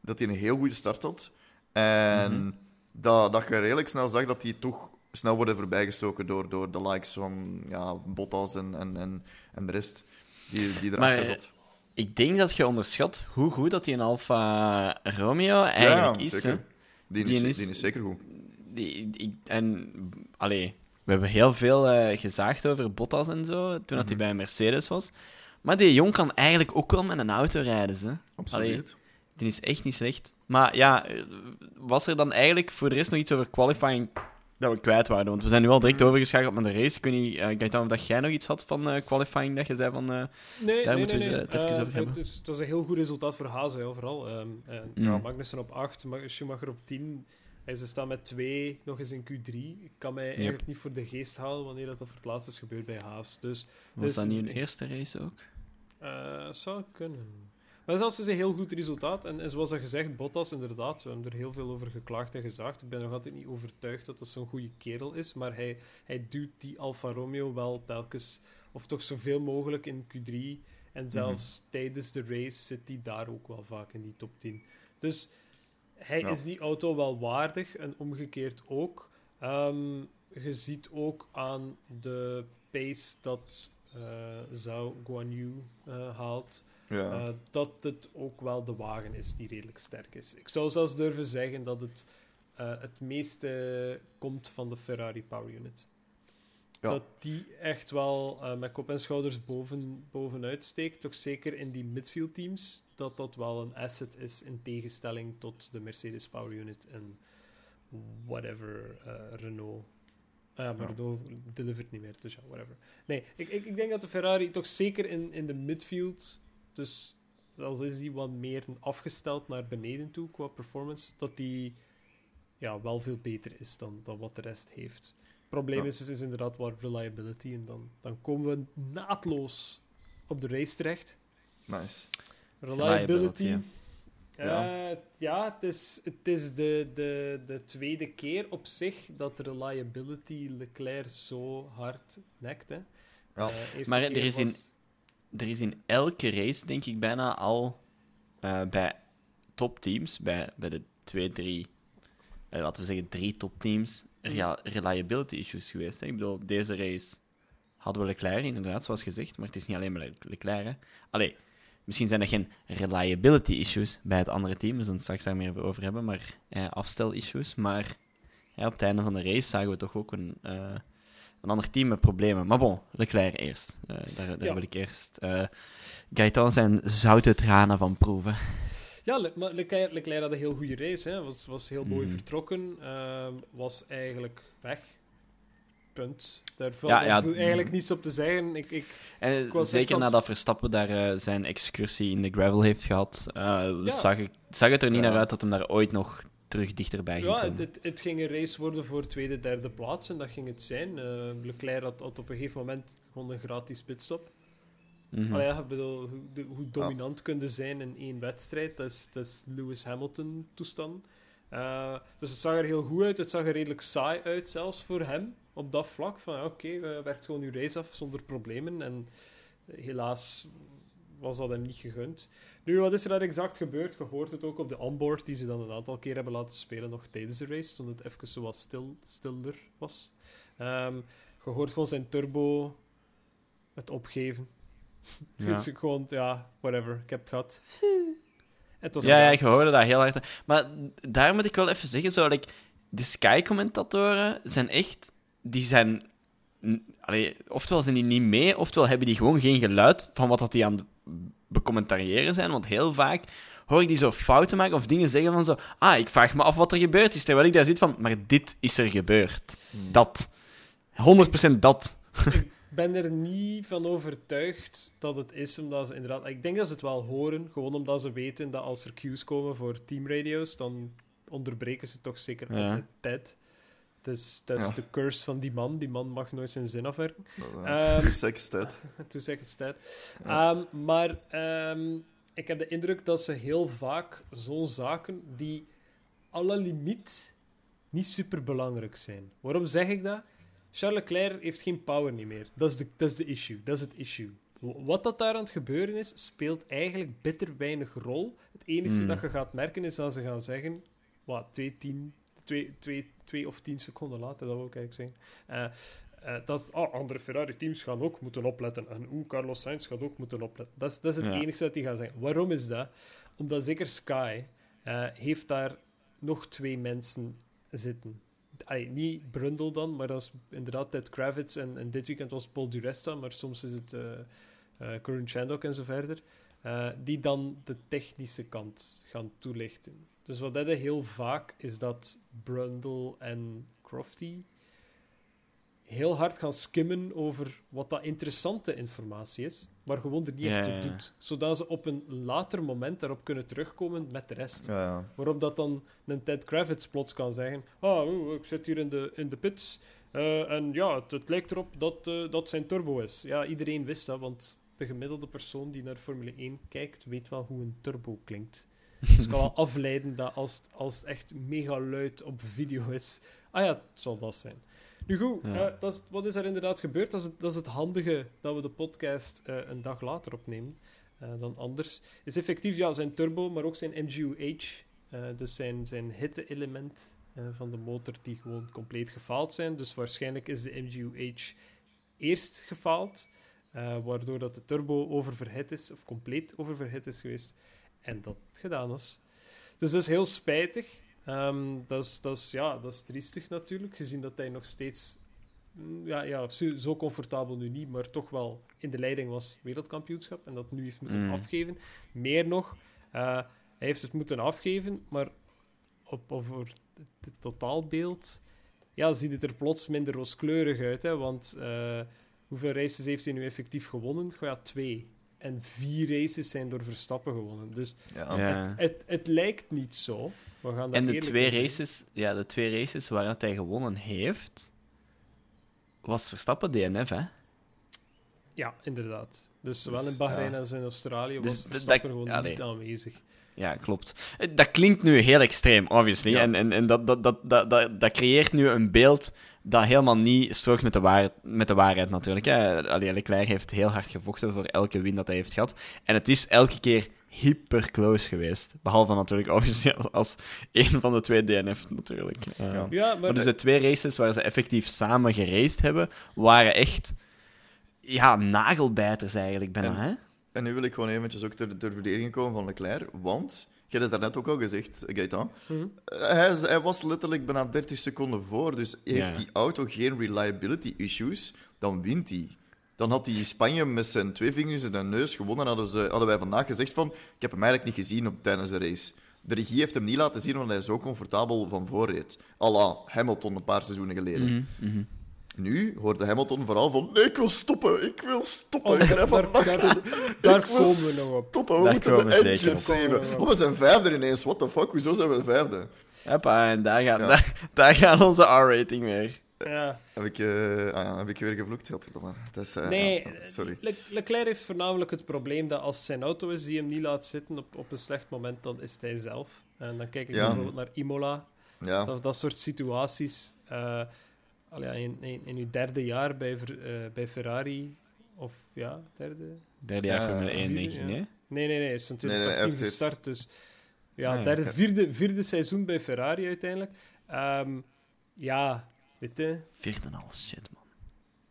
dat hij een heel goede start had. En Mhm. dat, dat je redelijk snel zag dat die toch snel worden voorbijgestoken door, door de likes van ja, Bottas en, en, en, en de rest die, die erachter Maar, zat. ik denk dat je onderschat hoe goed dat die een Alfa Romeo eigenlijk is. zeker. Die, Die is, is- die is zeker goed. Die, en, allee, we hebben heel veel eh, gezaagd over Bottas en zo, toen dat hij Mhm. bij Mercedes was. Maar die jong kan eigenlijk ook wel met een auto rijden, hè. Absoluut. Die is echt niet slecht. Maar ja, was er dan eigenlijk voor de rest nog iets over qualifying dat we kwijt waren? Want we zijn nu al direct Mhm. overgeschakeld naar de race. Ik weet niet, uh, of dat jij nog iets had van eh, qualifying, dat je zei van... eh, Nee, Daar nee, moeten we nee, ze nee. het even over hebben. Het is, het was een heel goed resultaat voor Hazen, ja, vooral. Ehm, en, Ja. ja, Magnussen op 8, Schumacher op 10. En ze staan met 2 nog eens in Q3. Ik kan mij eigenlijk niet voor de geest halen wanneer dat, dat voor het laatst is gebeurd bij Haas. Dus was Dus- dat niet een eerste race ook? eh zou kunnen. Maar zelfs is een heel goed resultaat. En, en zoals dat gezegd, Bottas, inderdaad, we hebben er heel veel over geklaagd en gezaagd. Ik ben nog altijd niet overtuigd dat dat zo'n goede kerel is. Maar hij, hij duwt die Alfa Romeo wel telkens, of toch zoveel mogelijk in Q3. En zelfs tijdens de race zit hij daar ook wel vaak in die top 10. Dus hij Ja. is die auto wel waardig en omgekeerd ook. Ehm, je ziet ook aan de pace dat eh Zhao Guan Yu eh, haalt, Ja. eh, dat het ook wel de wagen is die redelijk sterk is. Ik zou zelfs durven zeggen dat het het meeste komt van de Ferrari Power Unit. Ja. Dat die echt wel eh, met kop en schouders boven, bovenuit steekt. Toch zeker in die midfield teams. Dat dat wel een asset is in tegenstelling tot de Mercedes Power Unit en whatever eh, Renault. Ah ja, maar Ja. Renault delivert niet meer, dus ja, whatever. Nee, ik, ik, ik denk dat de Ferrari toch zeker in, in de midfield, dus al is die wat meer afgesteld naar beneden toe qua performance, dat die ja, wel veel beter is dan, dan wat de rest heeft. Het probleem Ja. is, is, is inderdaad wat reliability en dan, dan komen we naadloos op de race terecht. Nice. Reliability. Reliability, Ja, ja het is, het is de, de, de tweede keer op zich dat reliability Leclerc zo hard nekt. Hè. Ja. Eh, Maar er is in- Er is in elke race, denk ik, bijna al eh, bij topteams, bij, bij de twee, drie, eh, laten we zeggen drie topteams, reliability issues geweest. Hè? Ik bedoel, deze race hadden we Leclerc, inderdaad, zoals gezegd, maar het is niet alleen maar Le- Leclerc. Hè? Allee, misschien zijn er geen reliability issues bij het andere team, we zullen het straks daar meer over hebben, maar eh, afstel issues. Maar op het einde van de race zagen we toch ook een, eh, een ander team met problemen. Maar bon, Leclerc eerst. Eh, daar daar Ja. wil ik eerst uh, Gaëtan zijn zoute tranen van proeven. Ja, Le- maar Leclerc, Leclerc had een heel goede race. Hè. Was, was heel mooi Mhm. vertrokken. ehm, was eigenlijk weg. Punt. Daar Ja, ja, viel eigenlijk mhm. niets op te zeggen. Ik, ik, En zeker nadat Verstappen daar eh, zijn excursie in de gravel heeft gehad, eh, Ja. zag, ik, zag het er niet naar uit dat hem daar ooit nog terug dichterbij ging ja, het, het, het ging een race worden voor tweede, derde plaats. En dat ging het zijn. Eh, Leclerc had, had op een gegeven moment gewoon een gratis pitstop. Mhm. Ja, ik bedoel, hoe, de- hoe dominant kunnen zijn in één wedstrijd, dat is, dat is Lewis Hamilton toestand. Eh, dus het zag er heel goed uit. Het zag er redelijk saai uit, zelfs voor hem, op dat vlak. Van ja, oké, okay, werkt gewoon uw race af zonder problemen. En helaas was dat hem niet gegund. Nu, wat is er daar exact gebeurd? Je hoort het ook op de onboard, die ze dan een aantal keer hebben laten spelen, nog tijdens de race, toen het even zo wat stil, stiller was. Ehm, je hoort gewoon zijn turbo het opgeven. Ja. Het is gewoon, ja, whatever. Ik heb het gehad. Het was Ja, ja, ik hoorde dat heel hard. Maar daar moet ik wel even zeggen, zo, like, de Sky-commentatoren zijn echt... Die zijn... Allee, oftewel zijn die niet mee, oftewel hebben die gewoon geen geluid van wat dat die aan het becommentariëren zijn. Want heel vaak hoor ik die zo fouten maken of dingen zeggen van zo... Ah, ik vraag me af wat er gebeurd is, terwijl ik daar zit van... Maar dit is er gebeurd. Dat. 100% dat. Ben er niet van overtuigd dat het is omdat ze inderdaad... Ik denk dat ze het wel horen, gewoon omdat ze weten dat als er cues komen voor teamradio's, dan onderbreken ze toch zeker Ja. altijd tijd. Dus dat is Ja. de curse van die man. Die man mag nooit zijn zin afwerken. Uh, Ehm, seks tijd. Toen zeg ik het tijd. Ja. Ehm, maar ehm, ik heb de indruk dat ze heel vaak zo'n zaken die à la limiet niet super belangrijk zijn. Waarom zeg ik dat? Charles Leclerc heeft geen power niet meer. Dat is de, dat is de issue. Dat is het issue. Wat dat daar aan het gebeuren is, speelt eigenlijk bitter weinig rol. Het enige Hmm. dat je gaat merken is dat ze gaan zeggen... Wat, twee, tien, twee, twee, twee of tien seconden later, dat wil ik eigenlijk zeggen. Eh, eh, dat oh, andere Ferrari-teams gaan ook moeten opletten. En oeh, Carlos Sainz gaat ook moeten opletten. Dat is, dat is het Ja. enige dat die gaan zeggen. Waarom is dat? Omdat zeker Sky eh, heeft daar nog twee mensen zitten. Niet Brundle dan, maar dat is inderdaad Ted Kravitz. En, en dit weekend was Paul Duresta, maar soms is het eh Corinne Chandok en zo verder. eh, die dan de technische kant gaan toelichten. Dus wat dat heel vaak is dat Brundle en Crofty heel hard gaan skimmen over wat dat interessante informatie is, maar gewoon er niet echt ja. doet. Zodat ze op een later moment daarop kunnen terugkomen met de rest. Ja, ja. Waarop dat dan een Ted Kravitz plots kan zeggen: Ah, oeh, ik zit hier in de, in de pits. eh, en ja, het, het lijkt erop dat eh, dat zijn turbo is. Ja, iedereen wist dat, want de gemiddelde persoon die naar Formule 1 kijkt, weet wel hoe een turbo klinkt. Dus ik kan wel afleiden dat als het, als het echt mega luid op video is, ah ja, het zal dat zijn. Nu goed, Ja. eh, dat is, wat is er inderdaad gebeurd? Dat is het, dat is het handige dat we de podcast eh, een dag later opnemen eh, dan anders. Is effectief ja, zijn turbo, maar ook zijn MGUH, dus zijn, zijn hitte-element van de motor, die gewoon compleet gefaald zijn. Dus waarschijnlijk is de MGUH eerst gefaald, waardoor dat de turbo oververhit is, of compleet oververhit is geweest, en dat gedaan was. Dus dat is heel spijtig. Ehm, dat, is, dat, is, ja, dat is triestig natuurlijk, gezien dat hij nog steeds... mm, Ja, ja, zo, zo comfortabel nu niet, maar toch wel in de leiding was wereldkampioenschap en dat nu heeft moeten Mm. afgeven. Meer nog, eh, hij heeft het moeten afgeven, maar op, over het totaalbeeld ja, ziet het er plots minder rooskleurig uit. Hè, want eh, hoeveel races heeft hij nu effectief gewonnen? Ja, twee. En vier races zijn door Verstappen gewonnen. Dus Ja. Ja. het, het lijkt niet zo. We gaan daar En de twee, zijn. races, ja, de twee races waar dat hij gewonnen heeft, was Verstappen DNF, hè? Ja, inderdaad. Dus zowel Dus, in Bahrein ja. als in Australië Dus was dat- Verstappen gewoon allee. niet aanwezig. Ja, klopt. Eh, Dat klinkt nu heel extreem, obviously. Ja. En, en, en dat, dat, dat, dat, dat, dat creëert nu een beeld dat helemaal niet strookt met de, waar, met de waarheid, natuurlijk. Hè. Allee, Leclerc heeft heel hard gevochten voor elke win dat hij heeft gehad. En het is elke keer hyper close geweest. Behalve natuurlijk, obviously, als, als één van de twee DNF, natuurlijk. Eh, Ja. Ja, maar, Maar dus de twee races waar ze effectief samen geraced hebben, waren echt... Ja, nagelbijters eigenlijk bijna, En- hè? En nu wil ik gewoon eventjes ook ter, ter verdediging komen van Leclerc, want, je hebt het daarnet ook al gezegd, Gaetan, Mhm. hij, was letterlijk bijna 30 seconden voor, dus heeft Ja. die auto geen reliability issues, dan wint hij. Dan had hij Spanje met zijn twee vingers in de neus gewonnen, hadden, ze, hadden wij vandaag gezegd van, ik heb hem eigenlijk niet gezien op, tijdens de race. De regie heeft hem niet laten zien, omdat hij zo comfortabel van voor reed. à la Hamilton een paar seizoenen geleden. Mhm, mhm. Nu hoorde Hamilton vooral van, nee, ik wil stoppen, ik wil stoppen, Oh, ik ben daar- van daar- achter. daar Ik wil komen we nog op. Stoppen, we Daar moeten de engine nog Oh, we zijn vijfde ineens, what the fuck, hoezo zijn we vijfde? Hoppa, en daar gaat, Ja. daar, daar gaat onze R-rating weer. Ja. Heb ik, ah ja, heb ik weer gevloekt? Dat is, eh, Nee, ja, sorry. Le- Leclerc heeft voornamelijk het probleem dat als het zijn auto is die hem niet laat zitten op, op een slecht moment, dan is het hij zelf. En dan kijk ik Ja. bijvoorbeeld naar Imola. Ja, Dat, dat soort situaties. eh allee, in, in, in uw derde jaar bij, Ver- eh, bij Ferrari, of ja, derde? Derde jaar Ja, Formule 1, vierde, denk ja. nee? Nee, nee, nee, is in Nee, nee, 2018 hij heeft gestart. Dus ja, Ah, derde, vierde, vierde seizoen bij Ferrari uiteindelijk. Ehm, ja, weet je. Vierde al, shit, man.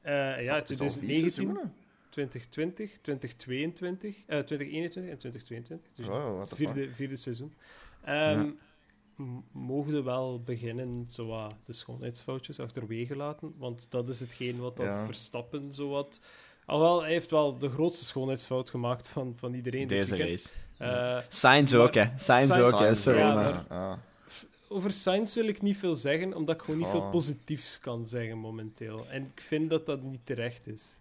eh, ja, Het is al vier 2019, seizoenen? 2020, 2022, eh 2021 en 2022. Dus Wow, what the fuck. vierde, vierde seizoen. Ehm m- mogen wel beginnen zo wat de schoonheidsfoutjes achterwege laten, want dat is hetgeen wat dan Ja. Verstappen zo wat... Alhoewel, hij heeft wel de grootste schoonheidsfout gemaakt van, van iedereen Deze race. Eh, Sainz ook, hè. Sainz ook, hè. Sorry, ja, maar- ja. Over Science wil ik niet veel zeggen, omdat ik gewoon niet veel positiefs kan zeggen momenteel. En ik vind dat dat niet terecht is.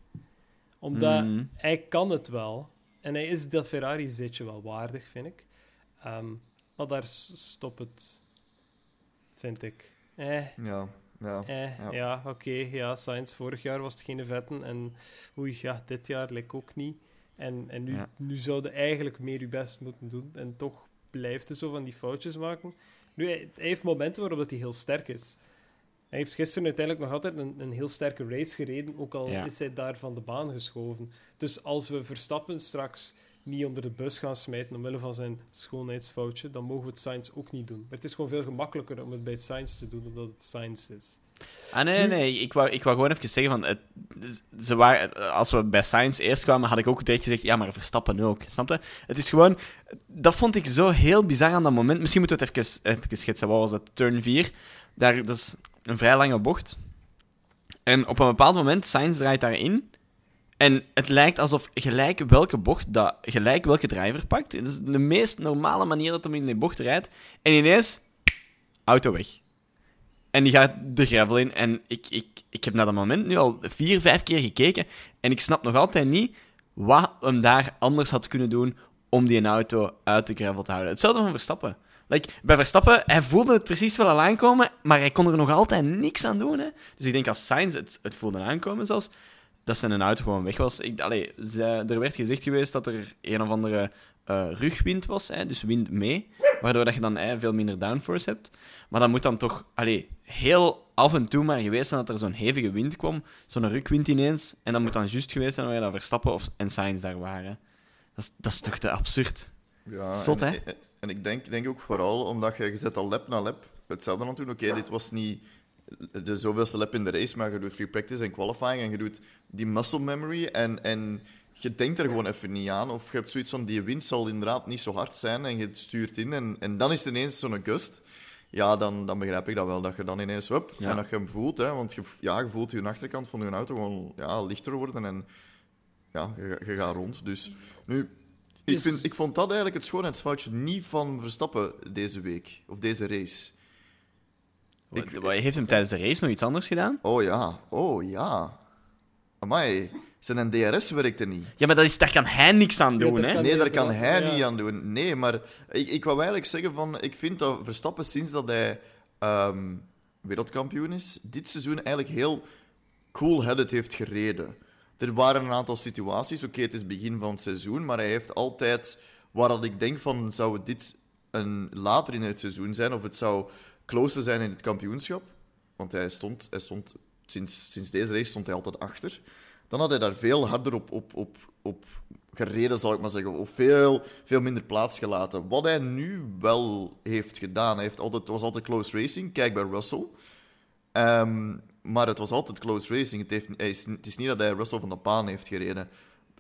Omdat Mm. hij kan het wel. En hij is dat Ferrari-zitje wel waardig, vind ik. Ehm, maar daar stopt het, vind ik. Eh, Ja, ja. eh, ja, Ja. oké. ja, Sainz, vorig jaar was het geen vetten. En oei, ja, dit jaar lijkt ook niet. En, en nu, Ja. nu zouden eigenlijk meer je best moeten doen. En toch blijft hij zo van die foutjes maken. Nu, hij, hij heeft momenten waarop dat hij heel sterk is. Hij heeft gisteren uiteindelijk nog altijd een, een heel sterke race gereden, ook al Ja. is hij daar van de baan geschoven. Dus als we Verstappen straks niet onder de bus gaan smijten omwille van zijn schoonheidsfoutje, dan mogen we het Sainz ook niet doen. Maar het is gewoon veel gemakkelijker om het bij Sainz te doen, omdat het Sainz is. Ah, nee, nee, nee. Ik wou, ik wou gewoon even zeggen van... Het, ze waren, als we bij Science eerst kwamen, had ik ook direct gezegd... Ja, maar Verstappen ook. Snap je? Het is gewoon... Dat vond ik zo heel bizar aan dat moment. Misschien moeten we het even, even schetsen. Wat was dat? Turn 4. Daar, dat is een vrij lange bocht. En op een bepaald moment, Sainz draait daarin. En het lijkt alsof gelijk welke bocht, dat gelijk welke driver pakt. Het is de meest normale manier dat hij in die bocht rijdt. En ineens, auto weg. En die gaat de gravel in. En ik, ik, ik heb naar dat moment nu al vier, vijf keer gekeken. En ik snap nog altijd niet wat hem daar anders had kunnen doen om die auto uit de gravel te houden. Hetzelfde van Verstappen. Like, bij Verstappen, hij voelde het precies wel aankomen, maar hij kon er nog altijd niks aan doen. Hè. Dus ik denk als Sainz het, voelde aankomen zelfs, dat zijn auto gewoon weg was. Ik, er werd gezegd geweest dat er een of andere eh, rugwind was, hè, dus wind mee, waardoor dat je dan veel minder downforce hebt. Maar dat moet dan toch allee, heel af en toe maar geweest zijn dat er zo'n hevige wind kwam, zo'n rukwind ineens, en dat moet dan juist geweest zijn wanneer dat Verstappen of, en Sainz daar waren. Dat is, dat is toch te absurd? Ja, Zot, en, hè? En, en ik denk, denk ook vooral omdat je, je zet al lap na lap hetzelfde aan het doen. Oké, dit was niet de zoveelste lap in de race, maar je doet free practice en qualifying en je doet die muscle memory en, en je denkt er gewoon even niet aan. Of je hebt zoiets van, die wind zal inderdaad niet zo hard zijn en je stuurt in en, en dan is het ineens zo'n gust. Ja, dan, dan begrijp ik dat wel, dat je dan ineens, hup, Ja. en dat je hem voelt. Hè, want je, ja, je voelt je achterkant van je auto gewoon ja, lichter worden en ja, je, je gaat rond. Dus nu, ik, Dus- vind, ik vond dat eigenlijk het schoonheidsfoutje niet van Verstappen deze week, of deze race. Ik- heeft hem tijdens de race nog iets anders gedaan? Oh ja, oh ja. Amai, zijn DRS werkte niet. Ja, maar dat is, daar kan hij niks aan doen, dat hè? kan- Nee, daar kan hij ja. niet aan doen. Nee, maar ik, ik wou eigenlijk zeggen van... Ik vind dat Verstappen, sinds dat hij ehm, wereldkampioen is, dit seizoen eigenlijk heel cool-headed heeft gereden. Er waren een aantal situaties, oké, het is begin van het seizoen, maar hij heeft altijd... Waar dat ik denk van, zou dit een, later in het seizoen zijn, of het zou closer zijn in het kampioenschap? Want hij stond, hij stond sinds, sinds deze race stond hij altijd achter. Dan had hij daar veel harder op, op, op, op gereden, zal ik maar zeggen. Of veel, veel minder plaats gelaten. Wat hij nu wel heeft gedaan. Heeft altijd, het was altijd close racing. Kijk bij Russell. Ehm, maar het was altijd close racing. Het, is, niet dat hij Russell van de baan heeft gereden.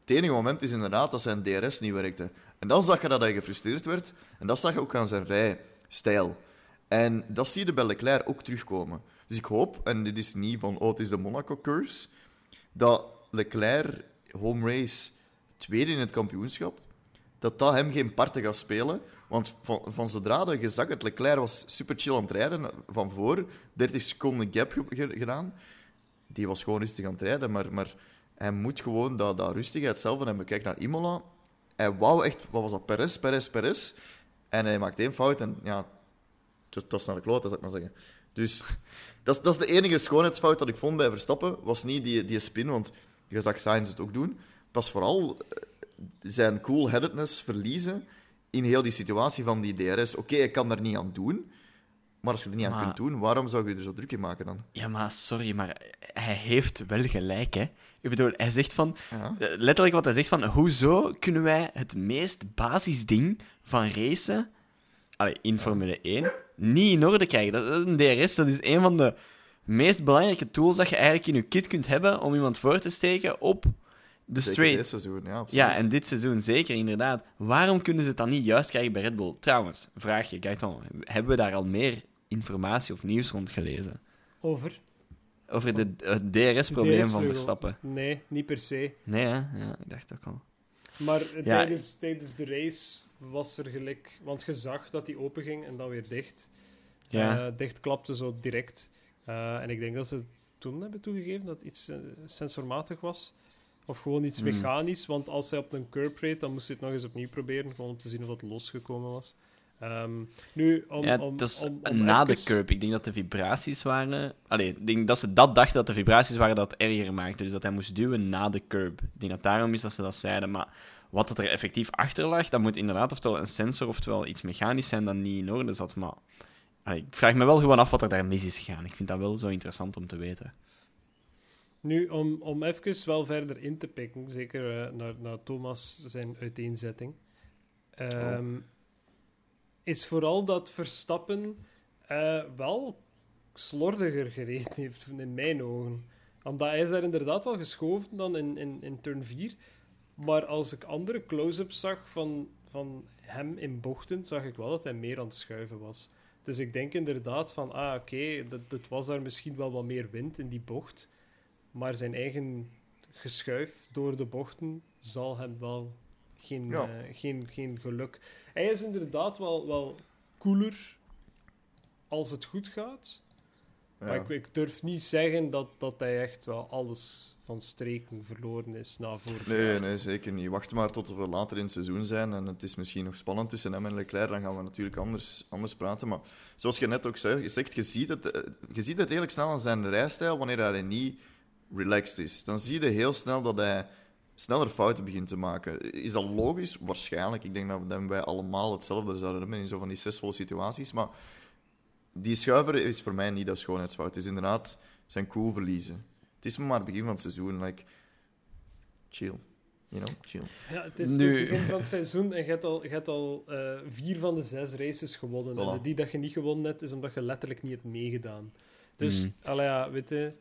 Het enige moment is inderdaad dat zijn DRS niet werkte. En dan zag je dat hij gefrustreerd werd. En dat zag je ook aan zijn rijstijl. En dat zie je bij Leclerc ook terugkomen. Dus ik hoop, en dit is niet van, oh, het is de Monaco curse, dat Leclerc home race tweede in het kampioenschap, dat dat hem geen parten gaat spelen. Want van, van zodra dat je zag, Leclerc was super chill aan het rijden, van voor, 30 seconden gap ge- ge- gedaan. Die was gewoon rustig aan het rijden, maar, maar hij moet gewoon dat, dat rustigheid zelf en hij kijkt naar Imola. Hij wou echt, wat was dat, Perez, Perez, Perez. En hij maakt één fout en ja, het was naar de klote, zou ik maar zeggen. Dus dat is, dat is de enige schoonheidsfout dat ik vond bij Verstappen. Was niet die, die spin, want je zag Sainz het ook doen. Was vooral eh, zijn cool-headedness verliezen in heel die situatie van die DRS. Oké, ik kan daar niet aan doen. Maar als je er niet aan kunt doen, waarom zou je er zo druk in maken dan? Ja, maar sorry, maar hij heeft wel gelijk, hè. Ik bedoel, hij zegt van... Ja. eh, Letterlijk wat hij zegt van... Hoezo kunnen wij het meest basisding van racen... Allee, in Formule 1... niet in orde krijgen? Dat, dat is een DRS, dat is een van de meest belangrijke tools dat je eigenlijk in je kit kunt hebben om iemand voor te steken op de Zeker straight. dit seizoen, ja. absoluut. Ja, en dit seizoen zeker, inderdaad. Waarom kunnen ze het dan niet juist krijgen bij Red Bull? Trouwens, vraagje, Gaëtan, hebben we daar al meer informatie of nieuws rond gelezen? Over? Over de, het DRS-probleem van. Verstappen? Nee, niet per se. Nee, hè? Ja, ik dacht ook al. Maar Ja. tijdens, tijdens de race was er gelijk... Want je zag dat die open ging en dan weer dicht. Ja. eh, dichtklapte zo direct. Eh, en ik denk dat ze toen hebben toegegeven dat iets eh, sensormatig was. Of gewoon iets Hmm. mechanisch, want als hij op een curb reed, dan moest hij het nog eens opnieuw proberen, gewoon om te zien of het losgekomen was. Ehm, nu, om, ja, om, na de curb. Ik denk dat de vibraties waren... Allee, ik denk dat ze dat dachten dat de vibraties waren dat het erger maakte. Dus dat hij moest duwen na de curb. Ik denk dat daarom is dat ze dat zeiden. Maar wat er effectief achter lag, dat moet inderdaad oftewel een sensor oftewel iets mechanisch zijn dat niet in orde zat. Maar ik vraag me wel gewoon af wat er daar mis is gegaan. Ik vind dat wel zo interessant om te weten. Nu, om, om even wel verder in te pikken, zeker eh, naar, naar Thomas zijn uiteenzetting, ehm, is vooral dat Verstappen eh, wel slordiger gereden heeft, in mijn ogen. Omdat hij is daar inderdaad wel geschoven dan in, in, in turn 4. Maar als ik andere close-ups zag van, van hem in bochten, zag ik wel dat hij meer aan het schuiven was. Dus ik denk inderdaad van, ah oké, dat, dat was daar misschien wel wat meer wind in die bocht. Maar zijn eigen geschuif door de bochten zal hem wel geen, Ja. eh, geen, geen geluk. Hij is inderdaad wel, wel cooler als het goed gaat. Maar ik, ik durf niet zeggen dat, dat hij echt wel alles van streken verloren is na vorig Nee, jaar. nee, zeker niet. Wacht maar tot we later in het seizoen zijn en het is misschien nog spannend tussen hem en Leclerc. Dan gaan we natuurlijk anders, anders praten. Maar zoals je net ook zei, je, zegt, je, ziet het, eh, je ziet het redelijk snel aan zijn rijstijl wanneer hij niet relaxed is. Dan zie je heel snel dat hij sneller fouten begint te maken. Is dat logisch? Waarschijnlijk. Ik denk dat wij allemaal hetzelfde zouden hebben in zo van die stressvolle situaties. Maar die schuiver is voor mij niet dat schoonheidsfout. Het is inderdaad zijn cool verliezen. Het is maar het begin van het seizoen. Like, chill. You know, chill. Ja, het is, Nu- het is het begin van het seizoen en je hebt al, je hebt al eh, vier van de zes races gewonnen. En Voilà. de die dat je niet gewonnen hebt, is omdat je letterlijk niet hebt meegedaan. Dus, Mm. allee, ja, weet je...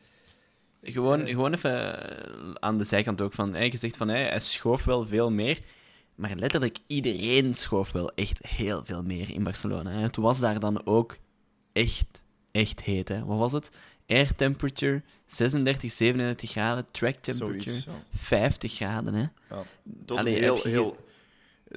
Gewoon, Eh. gewoon even eh, aan de zijkant ook van... Hey, je zegt van, hey, hij schoof wel veel meer. Maar letterlijk iedereen schoof wel echt heel veel meer in Barcelona. hè. Het was daar dan ook echt, echt heet. Hè. Wat was het? Air temperature 36, 37 graden. Track temperature Zoiets. Ja. 50 graden. Hè. Ja. Het was, Allee, een heel, je- heel,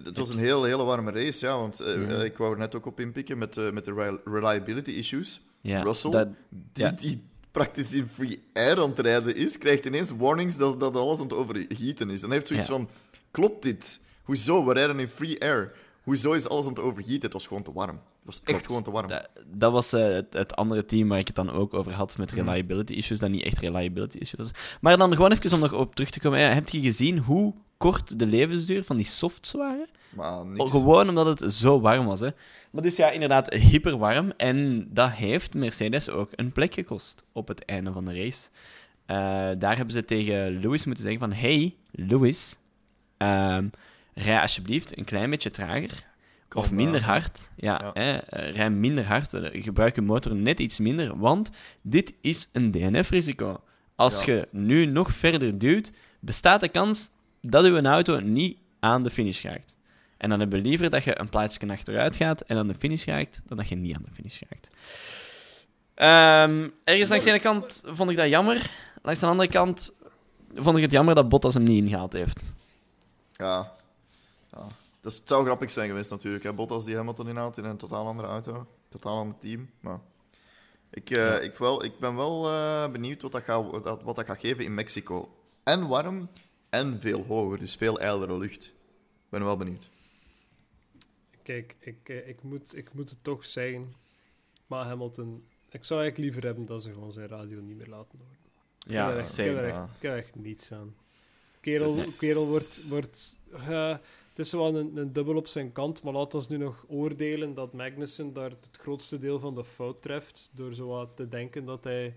het was een heel, hele warme race, ja. Want eh, Ja. eh, ik wou er net ook op inpikken met, eh, met de rel- reliability issues. Ja, Russell, dat- die, ja. die praktisch in free air aan het rijden is, krijgt ineens warnings dat, dat alles aan het overheaten is. En hij heeft zoiets van, klopt dit? Hoezo? We rijden in free air. Hoezo is alles aan het overheaten? Het was gewoon te warm. Het was echt Klopt. gewoon te warm. Dat, dat was eh, het, het andere team waar ik het dan ook over had met Mhm. reliability issues, dat niet echt reliability issues. Maar dan gewoon even om nog op terug te komen. Ja, heb je gezien hoe kort de levensduur van die softs waren? Maar niks. Oh, gewoon omdat het zo warm was. Hè. Maar dus ja, inderdaad, hyperwarm. En dat heeft Mercedes ook een plek gekost op het einde van de race. Eh, daar hebben ze tegen Lewis moeten zeggen van... Hey, Lewis, ehm, rij alsjeblieft een klein beetje trager. Of minder down. hard. Ja, Ja. Hè, eh, rij minder hard. eh, Gebruik je motor net iets minder. Want dit is een DNF-risico. Als Ja. je nu nog verder duwt, bestaat de kans dat je auto niet aan de finish raakt. En dan hebben we liever dat je een plaatsje achteruit gaat en aan de finish raakt, dan dat je niet aan de finish raakt. Ehm, ergens langs de ene kant vond ik dat jammer. Langs de andere kant vond ik het jammer dat Bottas hem niet ingehaald heeft. Ja. ja. Dat is, het zou grappig zijn geweest natuurlijk. Hè. Bottas die Hamilton inhoudt in een totaal andere auto. Totaal ander team. Maar ik, eh, ik, wel, ik ben wel eh, benieuwd wat dat, gaat, wat dat- wat dat gaat geven in Mexico. En warm en veel hoger. Dus veel ijlere lucht. Ik ben wel benieuwd. Kijk, ik, eh, ik, moet, ik moet het toch zeggen. Maar Hamilton... Ik zou eigenlijk liever hebben dat ze gewoon zijn radio niet meer laten horen. echt, ik heb er echt, ja. ik heb er echt niets aan. Kerel, kerel wordt... wordt het is wel een, een dubbel op zijn kant, maar laat ons nu nog oordelen dat Magnussen daar het grootste deel van de fout treft. Door zo te denken dat hij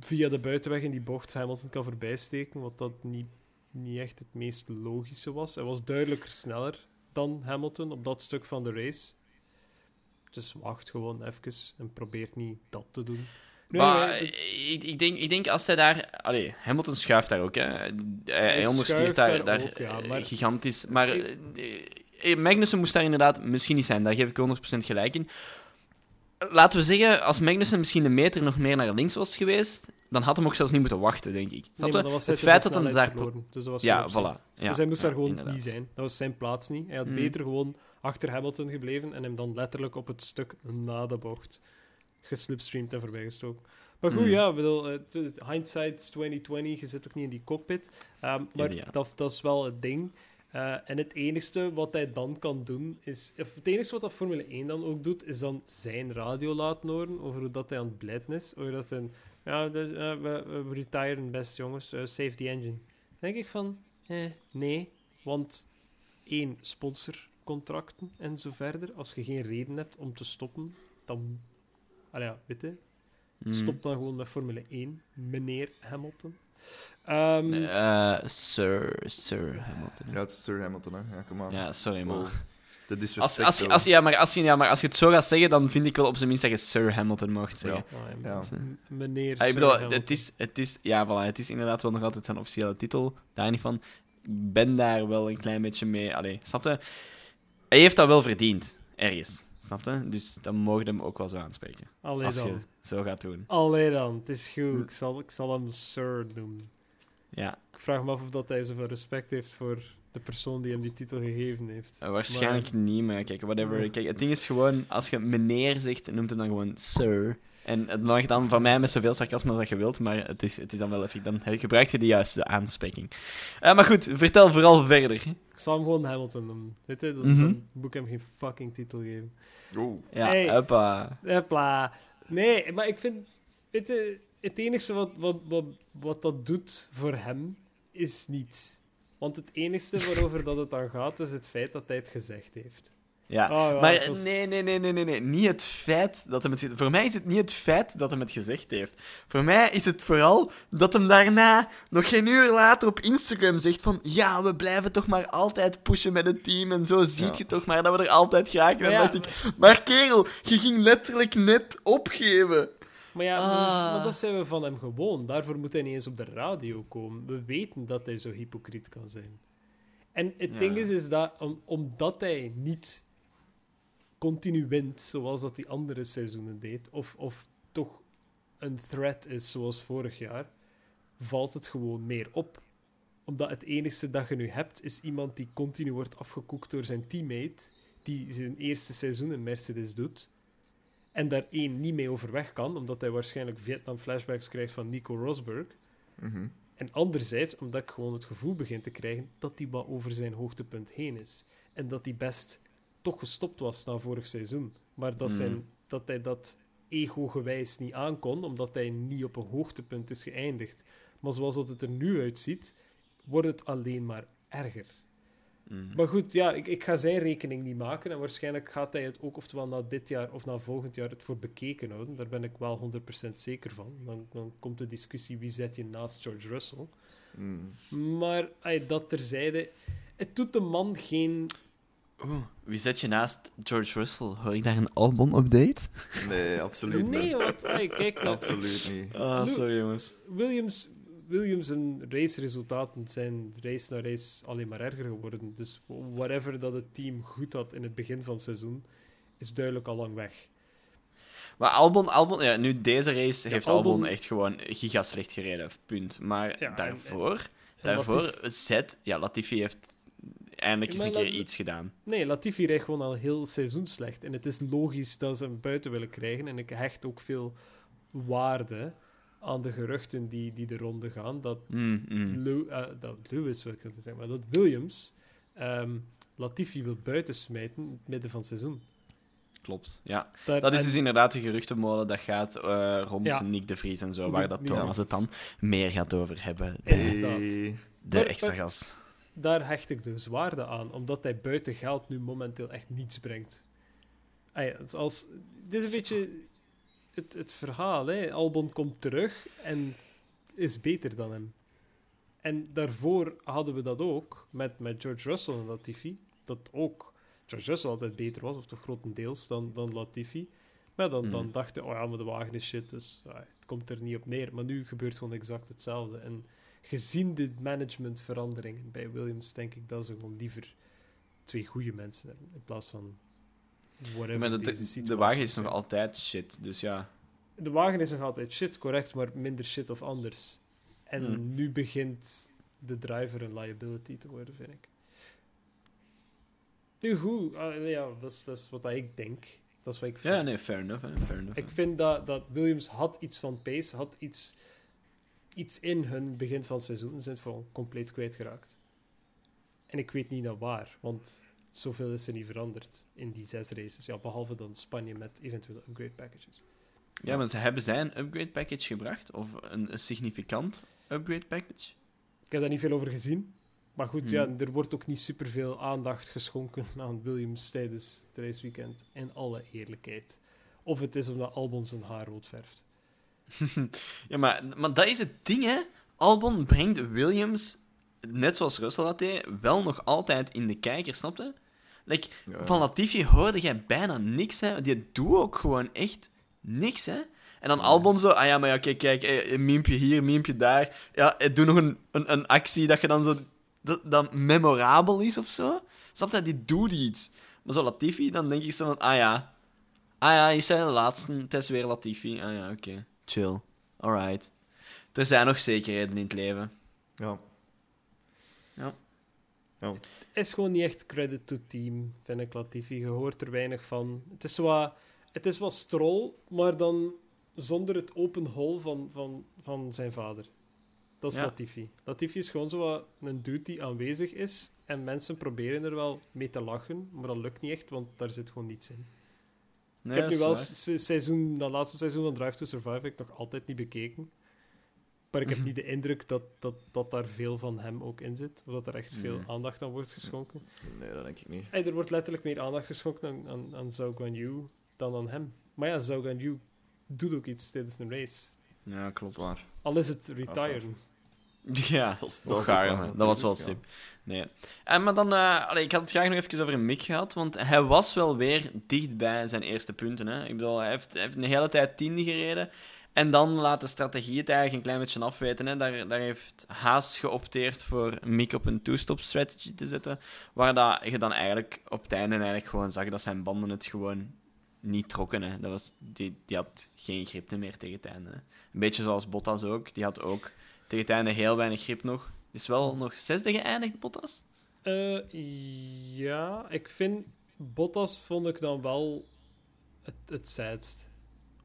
via de buitenweg in die bocht Hamilton kan voorbijsteken, wat dat niet, niet echt het meest logische was. Hij was duidelijk sneller dan Hamilton op dat stuk van de race. Dus wacht gewoon even en probeert niet dat te doen. Nee, maar nee, ik, ik, denk, ik denk als hij daar... Allee, Hamilton schuift daar ook, hè. Hij, hij ondersteert daar, daar daar ook, ja, eh, maar- gigantisch. Maar Ik- eh, eh, Magnussen moest daar inderdaad misschien niet zijn. Daar geef ik 100% gelijk in. laten we zeggen, als Magnussen misschien een meter nog meer naar links was geweest, dan had hem ook zelfs niet moeten wachten, denk ik. Nee, dan was hij het feit dat snelheid daar... verloren. Dus dat was Ja, voilà. Ja, dus hij moest ja, daar gewoon inderdaad. niet zijn. Dat was zijn plaats niet. Hij had Mm. beter gewoon achter Hamilton gebleven en hem dan letterlijk op het stuk na de bocht geslipstreamd en voorbijgestoken. Maar goed, Mm. ja, bedoel, t- hindsight is 2020, je zit ook niet in die cockpit. Ehm, maar Ja. Dat, dat is wel het ding. Eh, en het enigste wat hij dan kan doen, is... Of het enigste wat dat Formule 1 dan ook doet, is dan zijn radio laten horen over hoe dat hij aan het blijten is. Over dat hij... Ja, dus, eh, we, we retiren best, jongens. eh, save the engine. Dan denk ik van... Eh, nee, want één, sponsorcontracten en zo verder. Als je geen reden hebt om te stoppen, dan... Ah ja, weet je, Mm. stop dan gewoon met Formule 1, meneer Hamilton. Ehm, Eh, Sir, Sir Hamilton. Ja, het is Sir Hamilton, hè. Ja, kom aan. Ja, sorry, man. De Als, disrespect. als, je- wel. als, ja, maar als, je, ja, maar als je het zo gaat zeggen, dan vind ik wel op zijn minst dat je Sir Hamilton mocht zeggen. ah, Ja. Meneer Ah, ik bedoel, het is, het, is, ja, voilà, het is inderdaad wel nog altijd zijn officiële titel. Daar niet van. Ik ben daar wel een klein beetje mee. Allee, snap je? Hij heeft dat wel verdiend, ergens. Snap je? Dus dan mogen hem ook wel zo aanspreken. Allee als je dan. zo gaat doen. Allee dan, het is goed. Ik zal, ik zal hem Sir noemen. Ja, Ik vraag me af of dat hij zoveel respect heeft voor de persoon die hem die titel gegeven heeft. eh, waarschijnlijk niet, maar kijk, whatever. Kijk, het ding is gewoon, als je meneer zegt, noemt hem dan gewoon Sir. En het mag dan van mij met zoveel sarcasme als dat je wilt, maar het is, het is dan wel even, dan gebruik je de juiste aanspreking. Eh, maar goed, vertel vooral verder. Ik zal hem gewoon Hamilton noemen. Weet je, dan, Mhm. ik hem geen fucking titel geven. Oh. Ja, Hey. hoppa. Hopla. Nee, maar ik vind... Weet je, het enige wat, wat, wat, wat dat doet voor hem, is niets. Want het enige waarover dat het dan gaat, is het feit dat hij het gezegd heeft. Ja, Oh, ja, maar was- nee, nee, nee, nee, nee, nee. Niet het feit dat hem het... Voor mij is het niet het feit dat hem het gezegd heeft. Voor mij is het vooral dat hem daarna, nog geen uur later op Instagram zegt van ja, we blijven toch maar altijd pushen met het team en zo ziet Ja. je toch maar dat we er altijd geraken. Maar En dan dacht ik, maar kerel, je ging letterlijk net opgeven. Maar ja, Ah. dus- maar dat zijn we van hem gewoon. Daarvoor moet hij niet eens op de radio komen. We weten dat hij zo hypocriet kan zijn. En het Ja. ding is, is dat om, omdat hij niet continu wint, zoals dat die andere seizoenen deed, of, of toch een threat is zoals vorig jaar, valt het gewoon meer op. Omdat het enige dat je nu hebt, is iemand die continu wordt afgekoekt door zijn teammate, die zijn eerste seizoen in Mercedes doet, en daar één niet mee overweg kan, omdat hij waarschijnlijk Vietnam-flashbacks krijgt van Nico Rosberg. Mhm. En anderzijds, omdat ik gewoon het gevoel begin te krijgen dat hij wat over zijn hoogtepunt heen is. En dat hij best toch gestopt was na vorig seizoen. Maar dat, Mm. zijn, dat hij dat ego-gewijs niet aankon, omdat hij niet op een hoogtepunt is geëindigd. Maar zoals dat het er nu uitziet, wordt het alleen maar erger. Mm. Maar goed, ja, ik, ik ga zijn rekening niet maken. En waarschijnlijk gaat hij het ook oftewel na dit jaar of na volgend jaar het voor bekeken houden. Daar ben ik wel 100% zeker van. Dan, dan komt de discussie wie zet je naast George Russell. Mm. Maar ay, dat terzijde, het doet de man geen. Oeh, wie zet je naast George Russell? Hoor ik daar een Albon-update? Nee, absoluut Nee, niet. want ay, kijk, naar- Absoluut niet. Ah, sorry jongens. Williams, Williams en raceresultaten zijn race na race alleen maar erger geworden. Dus whatever dat het team goed had in het begin van het seizoen, is duidelijk al lang weg. Maar Albon, Albon ja, nu deze race Ja, heeft Albon- Albon echt gewoon giga slecht gereden, punt. Maar Ja, en- daarvoor, En daarvoor Latifi- zet, ja, Latifi heeft eindelijk eens een keer iets gedaan. Nee, Latifi rijdt gewoon al heel seizoen slecht. En het is logisch dat ze hem buiten willen krijgen. En ik hecht ook veel waarde aan de geruchten die, die de ronde gaan. Dat, Mm, mm. Lew- eh, dat Lewis, wil ik het zeggen, maar dat Williams ehm, Latifi wil buiten smijten in het midden van het seizoen. Klopt, ja. Daar- Dat is en- dus inderdaad de geruchtenmolen dat gaat eh, rond Ja. Nick de Vries en zo, waar dat Thomas het dan meer gaat over hebben. De. Hey. de Maar- extra gas. Daar hecht ik dus waarde aan, omdat hij buiten geld nu momenteel echt niets brengt. Ah ja, het, is als, het is een beetje het, het verhaal. Hè. Albon komt terug en is beter dan hem. En daarvoor hadden we dat ook met, met George Russell en Latifi. Dat ook George Russell altijd beter was, of toch grotendeels, dan, dan Latifi. Maar dan, dan Mm. dachten oh ja, maar de wagen is shit, dus ah, het komt er niet op neer. Maar nu gebeurt gewoon exact hetzelfde. En gezien de managementveranderingen bij Williams, denk ik dat ze gewoon liever twee goede mensen hebben, in plaats van whatever Maar dat- de, situatie wagen is nog altijd shit, dus ja. De wagen is nog altijd shit, correct, maar minder shit of anders. En Hmm. nu begint de driver een liability te worden, vind ik. Nu goed, ah, ja, dat is, dat is wat ik denk. Dat is wat ik vind. Ja, nee, fair enough, fair enough. Ik vind dat, dat Williams had iets van pace, had iets, iets in hun begin van het seizoen. Zijn gewoon compleet kwijtgeraakt. En ik weet niet naar waar, want zoveel is er niet veranderd in die zes races. Ja, behalve dan Spanje met eventuele upgrade packages. Ja, maar ze hebben zij een upgrade package gebracht? Of een, een significant upgrade package? Ik heb daar niet veel over gezien. Maar goed, Hmm. ja, er wordt ook niet superveel aandacht geschonken aan Williams tijdens het raceweekend. In alle eerlijkheid. Of het is omdat Albon zijn haar rood verft. ja, maar, maar dat is het ding, hè. Albon brengt Williams, net zoals Russell dat deed, wel nog altijd in de kijker, snap je? Like, Ja. Van Latifi hoorde jij bijna niks, hè. Die doet ook gewoon echt niks, hè. En dan Albon zo, ah ja, maar ja, kijk, kijk, eh, een miempje hier, miempje daar. Ja, eh, doe nog een, een, een actie dat je dan zo... Dat, dat memorabel is of zo. Snap je? Die doet iets. Maar zo Latifi, dan denk ik zo van, ah ja. Ah ja, je zei de laatste, het is weer Latifi. Ah ja, oké. Chill. Alright. Er zijn nog zekerheden in het leven. Ja. Ja. Ja. is gewoon niet echt credit to team, vind ik Latifi. Je hoort er weinig van. Het is wat, het is wat strol, maar dan zonder het open hol van, van, van zijn vader. Dat is Ja. Latifi. Latifi is gewoon zo wat een dude die aanwezig is en mensen proberen er wel mee te lachen, maar dat lukt niet echt, want daar zit gewoon niets in. Nee, ik heb nu wel waar. se- seizoen, dat laatste seizoen van Drive to Survive heb ik nog altijd niet bekeken. Maar ik heb niet de indruk dat, dat, dat daar veel van hem ook in zit. Of dat er echt veel Nee. aandacht aan wordt geschonken. Nee, dat denk ik niet. Er wordt letterlijk meer aandacht geschonken aan, aan, aan Zhao Guanyu dan aan hem. Maar ja, Zhao Guanyu doet ook iets tijdens een race. Ja, klopt. Zwaar. Al is het waar. retiren. Ja, Dat is- dat, is ook waar, dat was wel sip. Nee. En, maar dan, eh, allee, ik had het graag nog even over Mick gehad, want hij was wel weer dicht bij zijn eerste punten. Hè. Ik bedoel, hij heeft, hij heeft een hele tijd tiende gereden. En dan laat de strategie het eigenlijk een klein beetje afweten. Hè. Daar, daar heeft Haas geopteerd voor Mick op een two-stop strategy te zetten. Waar dat je dan eigenlijk op het einde eigenlijk gewoon zag dat zijn banden het gewoon niet trokken. Hè. Dat was, die, die had geen grip meer tegen het einde. Hè. Een beetje zoals Bottas ook. Die had ook tegen het einde heel weinig grip nog. Is wel nog zesde geëindigd, Bottas? Eh, ja, ik vind Bottas vond ik dan wel het, het saadst.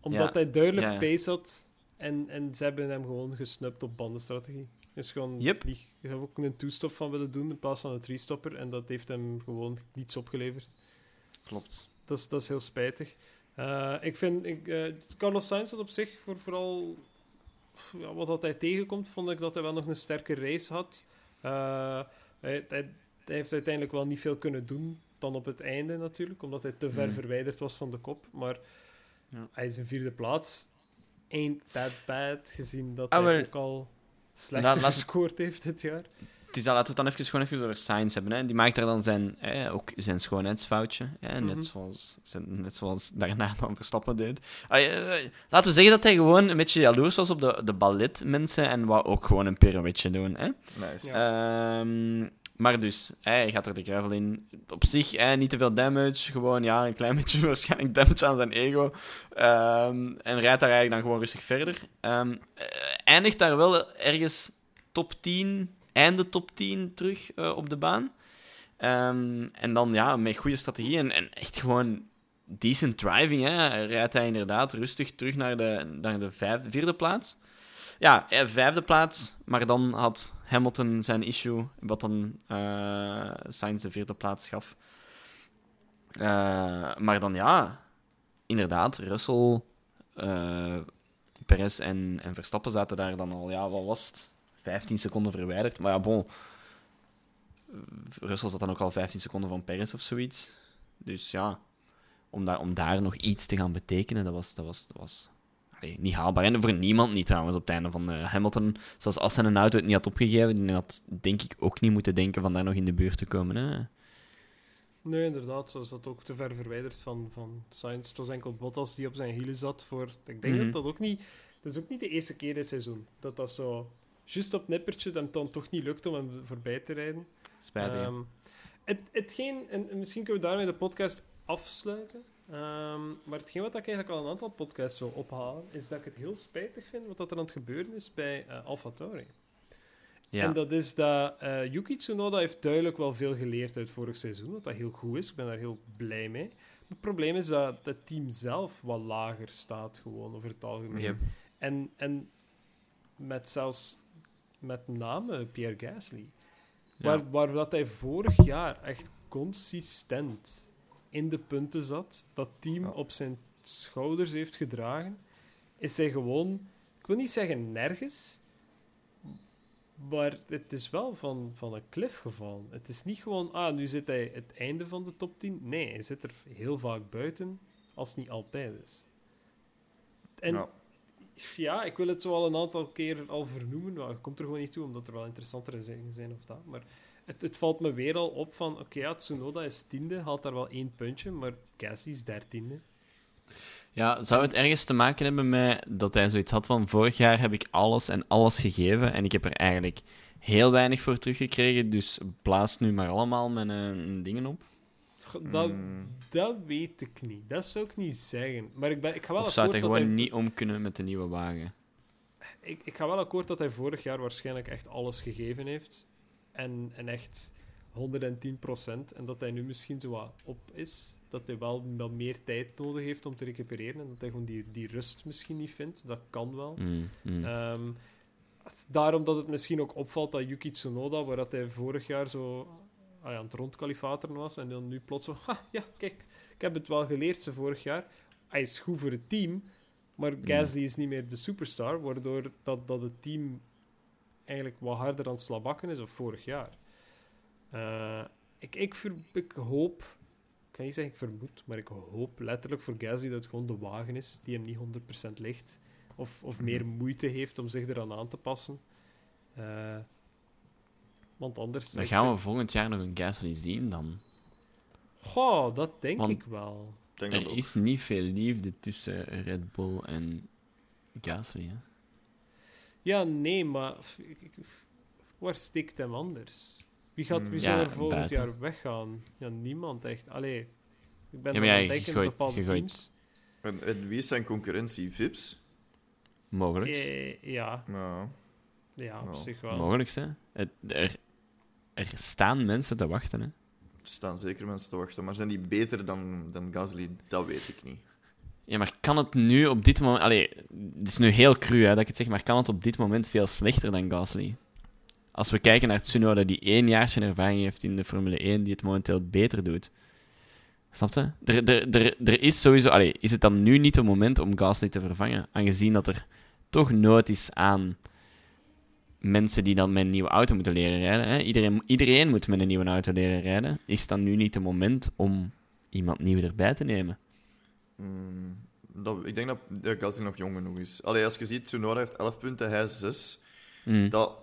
Omdat Ja, hij duidelijk ja, pace had en, en ze hebben hem gewoon gesnupt op bandenstrategie. Is gewoon Yep. die, je zou ook een two-stop van willen doen in plaats van een three-stopper en dat heeft hem gewoon niets opgeleverd. Klopt. Dat is, dat is heel spijtig. Eh, ik vind, ik, eh, Carlos Sainz had op zich, voor vooral ja, wat dat hij tegenkomt, vond ik dat hij wel nog een sterke race had. Eh, hij, hij, hij heeft uiteindelijk wel niet veel kunnen doen, dan op het einde natuurlijk, omdat hij te ver Hmm. verwijderd was van de kop. Maar Ja. hij is in vierde plaats. Ain't that bad, gezien dat Ah, hij maar- ook al slechter gescoord heeft dit jaar. Het is dat, laten we het dan even, gewoon even over Sainz hebben. Hè. Die maakt daar dan zijn, eh, ook zijn schoonheidsfoutje. Hè. Mhm. Net, zoals, zijn- net zoals daarna dan Verstappen deed. Ah, eh, laten we zeggen dat hij gewoon een beetje jaloers was op de, de balletmensen en wou ook gewoon een pirouetje doen. Hè. Nice. Ehm, maar dus, hij gaat er de gravel in. Op zich, hè, niet te veel damage. Gewoon ja, een klein beetje waarschijnlijk damage aan zijn ego. Ehm, en rijdt daar eigenlijk dan gewoon rustig verder. Ehm, eh, eindigt daar wel ergens top 10, einde top 10 terug eh, op de baan. Ehm, en dan ja, met goede strategie en, en echt gewoon decent driving. Hè, rijdt hij inderdaad rustig terug naar de, naar de vijfde, vierde plaats. Ja, eh, vijfde plaats, maar dan had Hamilton zijn issue, wat dan eh Sainz de vierde plaats gaf. Maar dan ja, inderdaad, Russell, eh Perez en, en Verstappen zaten daar dan al, ja, wat was het? 15 seconden verwijderd. Maar ja, bon. Russell zat dan ook al 15 seconden van Perez of zoiets. Dus ja, om daar, om daar nog iets te gaan betekenen, dat was, dat was, dat was allee, niet haalbaar. En voor niemand niet trouwens op het einde van eh, Hamilton. Zoals als hij een auto het niet had opgegeven, die had denk ik ook niet moeten denken van daar nog in de buurt te komen. Hè. Nee, inderdaad. Is dat ook te ver verwijderd van, van Sainz. Het was enkel Bottas die op zijn hielen zat voor... Ik denk Mhm. dat dat ook niet... Dat is ook niet de eerste keer dit seizoen. Dat dat zo... Juist op nippertje dan, dan toch niet lukt om hem voorbij te rijden. Spijtig. Ehm, het, hetgeen... En, en misschien kunnen we daarmee de podcast afsluiten. Ehm, maar hetgeen wat ik eigenlijk al een aantal podcasts wil ophalen, is dat ik het heel spijtig vind wat dat er aan het gebeuren is bij uh, AlphaTauri. Ja. En dat is dat uh, Yuki Tsunoda heeft duidelijk wel veel geleerd uit vorig seizoen, wat dat heel goed is. Ik ben daar heel blij mee. Het probleem is dat het team zelf wat lager staat, gewoon over het algemeen. Yep. En, en met zelfs met name Pierre Gasly. Ja. Waar, waar dat hij vorig jaar echt consistent in de punten zat, dat team Ja. op zijn schouders heeft gedragen, is hij gewoon, ik wil niet zeggen nergens, maar het is wel van, van een cliff gevallen. Het is niet gewoon, ah, nu zit hij het einde van de top 10. Nee, hij zit er heel vaak buiten, als het niet altijd is. En Ja. Ja, ik wil het zo al een aantal keer al vernoemen. maar je komt er gewoon niet toe, omdat er wel interessantere dingen zijn of dat. Maar het, het valt me weer al op van, oké, ja, Tsunoda is tiende, haalt daar wel één puntje, maar Cassie is dertiende. Ja, zou het ergens te maken hebben met dat hij zoiets had van vorig jaar heb ik alles en alles gegeven en ik heb er eigenlijk heel weinig voor teruggekregen, dus blaas nu maar allemaal mijn eh, dingen op? Dat, Mm. dat weet ik niet. Dat zou ik niet zeggen. Maar ik, ben, ik ga wel Of zou hij gewoon hij, niet om kunnen met de nieuwe wagen? ik, ik ga wel akkoord dat hij vorig jaar waarschijnlijk echt alles gegeven heeft. En, en echt 110% En dat hij nu misschien zo wat op is. Dat hij wel wel meer tijd nodig heeft om te recupereren. En dat hij gewoon die, die rust misschien niet vindt. Dat kan wel. Mm, mm. Ehm, daarom dat het misschien ook opvalt dat Yuki Tsunoda, waar dat hij vorig jaar zo ah ja, aan het rondkalifateren was, en dan nu plots zo, ha, ja, kijk, ik heb het wel geleerd ze vorig jaar. Hij is goed voor het team, maar Gasly is niet meer de superstar, waardoor dat, dat het team eigenlijk wat harder aan het slabakken is, of vorig jaar. Eh, ik, ik, ver- ik hoop, ik kan niet zeggen ik vermoed, maar ik hoop letterlijk voor Gasly dat het gewoon de wagen is die hem niet 100% ligt. Of, of meer moeite heeft om zich eraan aan te passen. Eh, want anders... Dan gaan we vind- volgend jaar nog een Gasly zien dan. Goh, dat denk Want- ik wel. Denk Er ook. is niet veel liefde tussen Red Bull en Gasly. Hè? Ja, nee, maar... Waar stikt hem anders? Wie, gaat, wie Mm, zou ja, er volgend buiten. jaar weggaan? Ja, niemand echt. Allee, ik ben Ja, ja, maar aan het aan bepaalde teams. En, en wie is zijn concurrentie? Vips? Mogelijk. Eh, ja, Ja. ja, op Nou, zich wel. Mogelijk, hè. Het, er, er staan mensen te wachten, hè. Er staan zeker mensen te wachten. Maar zijn die beter dan, dan Gasly? Dat weet ik niet. Ja, maar kan het nu op dit moment... Allee, het is nu heel cru hè, dat ik het zeg, maar kan het op dit moment veel slechter dan Gasly? Als we kijken naar Tsunoda, die één jaartje ervaring heeft in de Formule 1, die het momenteel beter doet. Snap je? Er, er, er, er is sowieso... Allee, is het dan nu niet het moment om Gasly te vervangen? Aangezien dat er toch nood is aan mensen die dan met een nieuwe auto moeten leren rijden. Hè? Iedereen, iedereen moet met een nieuwe auto leren rijden. Is dan nu niet het moment om iemand nieuw erbij te nemen? Mm, dat, ik denk dat dat Gasly nog jong genoeg is. Allee, als je ziet, Tsunoda heeft 11 punten, hij 6. Mm. Dat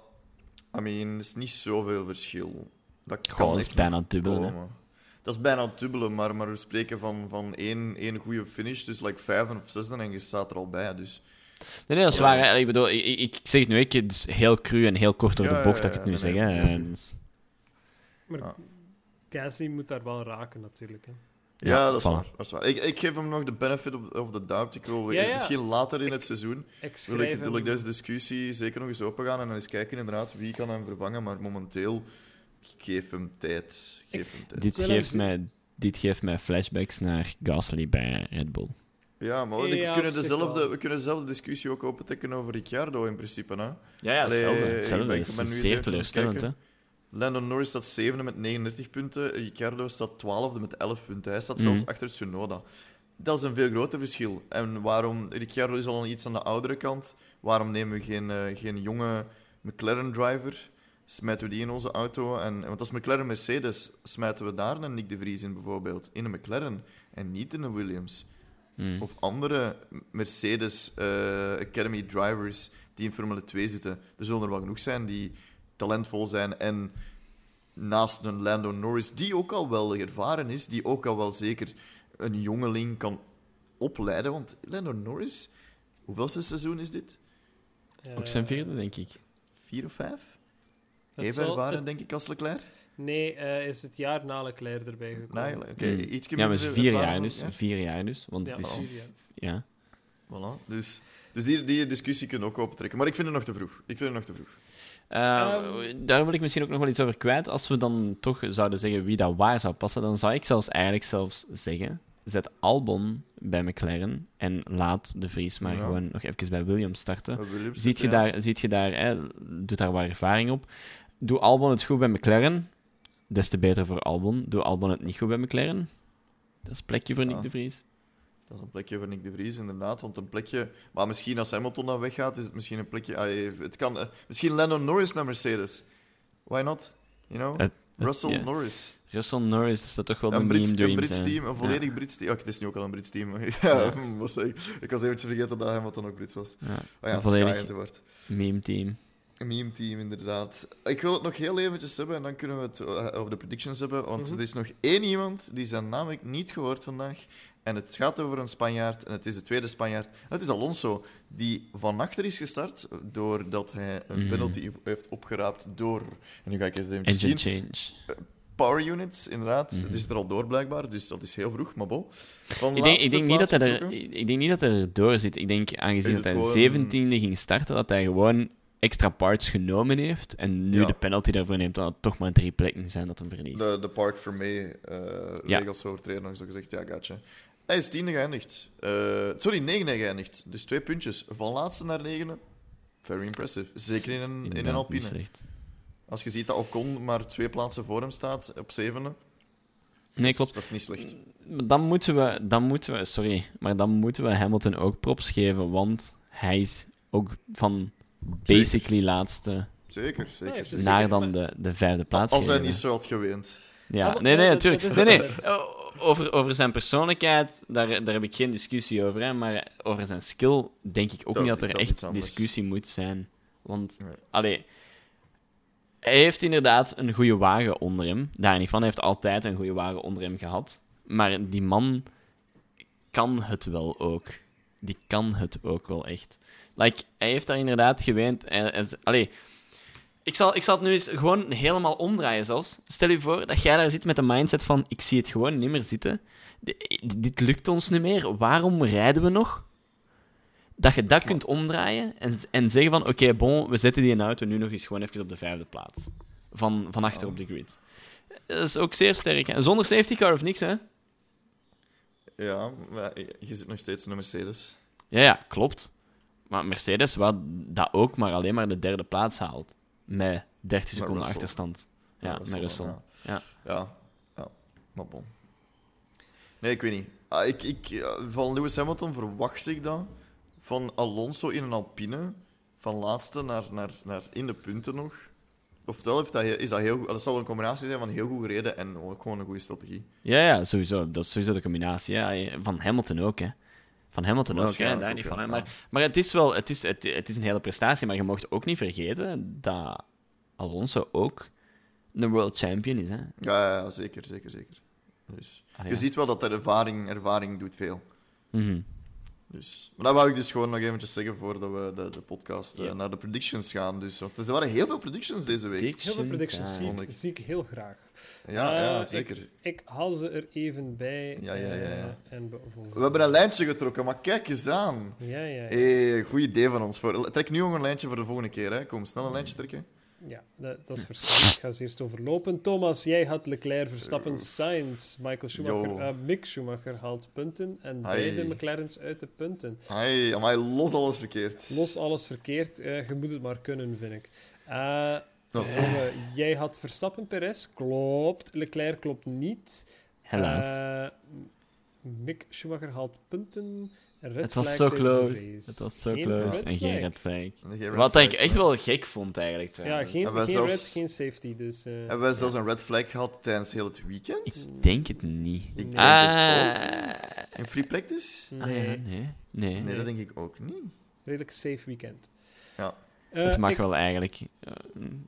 I mean, is niet zoveel verschil. Dat kan Goh, dat is bijna komen. Dat is bijna het dubbele, maar, maar we spreken van, van één, één goede finish, dus like vijfde of zesde en je staat er al bij. Dus. Nee, nee, dat is waar. hè. Ik bedoel, ik, ik- zeg het nu ik, het is heel cru en heel kort door Ja, de bocht ja, dat ik het nu zeg. nee, Hè. En dus- Maar moet daar wel raken, natuurlijk. Hè. Ja, Ja, dat, is waar, dat is waar. Ik, ik geef hem nog de benefit of, of the doubt. Ik wil Ja, ja. misschien later in het seizoen Ik wil ik, wil ik deze discussie zeker nog eens opengaan en dan eens kijken inderdaad wie kan hem vervangen. Maar momenteel, geef hem tijd. Geef hem tijd. dit, geeft mij, dit geeft mij flashbacks naar Gasly bij Red Bull. Ja, maar we, Ja, kunnen dezelfde, we kunnen dezelfde discussie ook opentrekken over Ricciardo in principe. Hè? Ja, ja, Allee, hetzelfde. hetzelfde. ben- is zeer teleurstellend. Hè. Landon Norris staat zevende met 39 punten. Ricciardo staat twaalfde met 11 punten. Hij staat Mhm. zelfs achter Tsunoda. Dat is een veel groter verschil. En waarom... Ricciardo is al iets aan de oudere kant. Waarom nemen we geen, eh, geen jonge McLaren-driver? Smijten we die in onze auto? En, want als McLaren-Mercedes smijten we daar een Nick de Vries in bijvoorbeeld. In een McLaren. En niet in een Williams. Mm. Of andere Mercedes eh, Academy drivers die in Formule 2 zitten. Er zullen er wel genoeg zijn die talentvol zijn en naast een Lando Norris, die ook al wel ervaren is, die ook al wel zeker een jongeling kan opleiden. Want Lando Norris, hoeveelste seizoen is dit? Eh, Ook zijn vierde, denk ik. Vier of vijf? Even ervaren, het- denk ik, als Leclerc. Nee, eh, is het jaar na Leclerc erbij gekomen. Nee, oké, Hmm. ietsje Ja, maar het is vier jaar dus. ja? Vier jaar dus. Want Ja, het is... vier jaar. Ja. Voilà. Dus, dus die, die discussie kunnen we ook optrekken. Maar ik vind het nog te vroeg. Ik vind het nog te vroeg. Eh, Ehm. daar wil ik misschien ook nog wel iets over kwijt. Als we dan toch zouden zeggen wie dat waar zou passen, dan zou ik zelfs eigenlijk zelfs zeggen: zet Albon bij McLaren en laat de Vries maar Ja. gewoon nog even bij Williams starten. Williams Ziet je ja. daar, ziet je daar hè, doet daar wat ervaring op. Doe Albon het goed bij McLaren, des te beter voor Albon. Doe Albon het niet goed bij McLaren, dat is een plekje voor Nick de Vries. Dat is een plekje voor Nick de Vries, inderdaad. Want een plekje... Maar misschien als Hamilton dan weggaat, is het misschien een plekje... ah, het kan, eh, misschien Lennon Norris naar Mercedes. Why not? You know? Het- Russell. Norris. Russell Norris is dat toch wel Een een Brits, een Brits zijn. team, een Ja. volledig Brits team. Oh, het is nu ook al een Brits team. ja, ik? ik was eventjes vergeten dat Hamilton ook Brits was. Ja, Oh ja, Sky enzovoort. meme team. Een meme-team, inderdaad. Ik wil het nog heel eventjes hebben en dan kunnen we het eh, over de predictions hebben. Want Mhm. er is nog één iemand die zijn naam ik niet gehoord vandaag. En het gaat over een Spanjaard. En het is de tweede Spanjaard. Het is Alonso, die van achter is gestart. Doordat hij een Mhm. penalty heeft opgeraapt door. En nu ga ik eens even zien. Engine change. Power units, inderdaad. Mhm. Het is er al door blijkbaar, dus dat is heel vroeg. Maar bon. Van Ik denk, ik, denk niet dat hij er, ik denk niet dat hij er door zit. Ik denk, aangezien dat hij gewoon- 17e ging starten, dat hij gewoon extra parts genomen heeft. En nu Ja. de penalty daarvoor neemt, dat het toch maar drie plekken zijn dat hem verliest. de, de Park for Me eh Ja. regels overtreden, nog zo gezegd. Ja, gotcha. Hij is tiende geëindigd. Eh, sorry, negende geëindigd. Dus twee puntjes. Van laatste naar negende. Very impressive. Zeker in een, in een Alpine. Als je ziet dat Ocon maar twee plaatsen voor hem staat, op zevende. Nee, Dus klopt. Dat is niet slecht. Dan moeten we, dan moeten we, sorry, maar dan moeten we Hamilton ook props geven, want hij is ook van basically laatste Zeker, zeker. zeker. naar dan de, de vijfde plaats. Als hij niet zo had geweend. Ja, Ah, nee, nee, natuurlijk. dat Nee, nee. het. O- Over, over zijn persoonlijkheid, daar, daar heb ik geen discussie over. Hè, maar over zijn skill denk ik ook Dat niet is- dat er echt discussie moet zijn. Want, Nee. allee, hij heeft inderdaad een goede wagen onder hem. Daar niet van, hij heeft altijd een goede wagen onder hem gehad. Maar die man kan het wel ook. Die kan het ook wel echt. Like, hij heeft daar inderdaad geweend. Allee, ik zal, ik zal het nu eens gewoon helemaal omdraaien zelfs. Stel je voor dat jij daar zit met de mindset van ik zie het gewoon niet meer zitten. D- dit lukt ons niet meer. Waarom rijden we nog? Dat je dat kunt omdraaien en, en zeggen van oké, bon, we zetten die auto nu nog eens gewoon even op de vijfde plaats. Van, van achter op de grid. Dat is ook zeer sterk. hè. Zonder safety car of niks, hè? Ja, maar je zit nog steeds in de Mercedes. Ja, ja, klopt. Maar Mercedes, wat dat ook maar alleen maar de derde plaats haalt. Met 30 seconden Russell. achterstand. Ja, met Russell. Ja. Ja. Ja, ja. Maar bon. Nee, ik weet niet. Ah, ik, ik, ja, van Lewis Hamilton verwacht ik dat. Van Alonso in een Alpine. Van laatste naar, naar, naar in de punten nog. Oftewel heeft dat, is dat heel. Dat zal een combinatie zijn van heel goed gereden en ook gewoon een goede strategie. Ja, ja, sowieso. Dat is sowieso de combinatie. Ja. Van Hamilton ook, hè. Van Hamilton ook, hè. Waarschijnlijk Daar ook, niet van. Hè. Maar, maar het is wel... Het is, het, het is een hele prestatie, maar je mocht ook niet vergeten dat Alonso ook een world champion is, hè. Ja, ja, zeker, zeker, zeker. Dus, je ziet wel dat er ervaring, ervaring doet veel. Mhm. Dus, maar dat wou ik dus gewoon nog eventjes zeggen voordat we de, de podcast eh, naar de predictions gaan. Dus, want er waren heel veel predictions deze week. Heel veel predictions zie ik, zie ik heel graag. Ja, ja Eh, zeker. Ik haal ze er even bij. Ja, ja, ja, ja. eh, en We hebben een lijntje getrokken, maar kijk eens aan. Ja, ja, ja. Hey, goed idee van ons. Voor... Trek nu nog een lijntje voor de volgende keer. Hè. Kom, snel een lijntje trekken. Ja, dat, dat is verstandig. Ik ga ze eerst overlopen. Thomas, jij had Leclerc, Verstappen, Sainz. Michael Schumacher, eh, Mick Schumacher haalt punten. En Hi. beide McLaren's uit de punten. Amai, los alles verkeerd. Los alles verkeerd. eh, je moet het maar kunnen, vind ik. Eh, jongen, jij had Verstappen, Perez. Klopt. Leclerc klopt niet. Helaas. Eh, Mick Schumacher haalt punten. Red het was zo close. Het was zo close. red En geen red flag. En geen red Wat ik echt wel gek vond, eigenlijk. Ja, geen, zelfs- red, geen safety. Dus, eh, Hebben wij zelfs een red flag gehad tijdens heel het weekend? Ik denk het niet. Ik denk ah, het In free practice? ah, nee, ja, nee. Nee. Nee, dat denk ik ook niet. redelijk safe weekend. Ja. Eh, het mag ik- wel eigenlijk. Eh,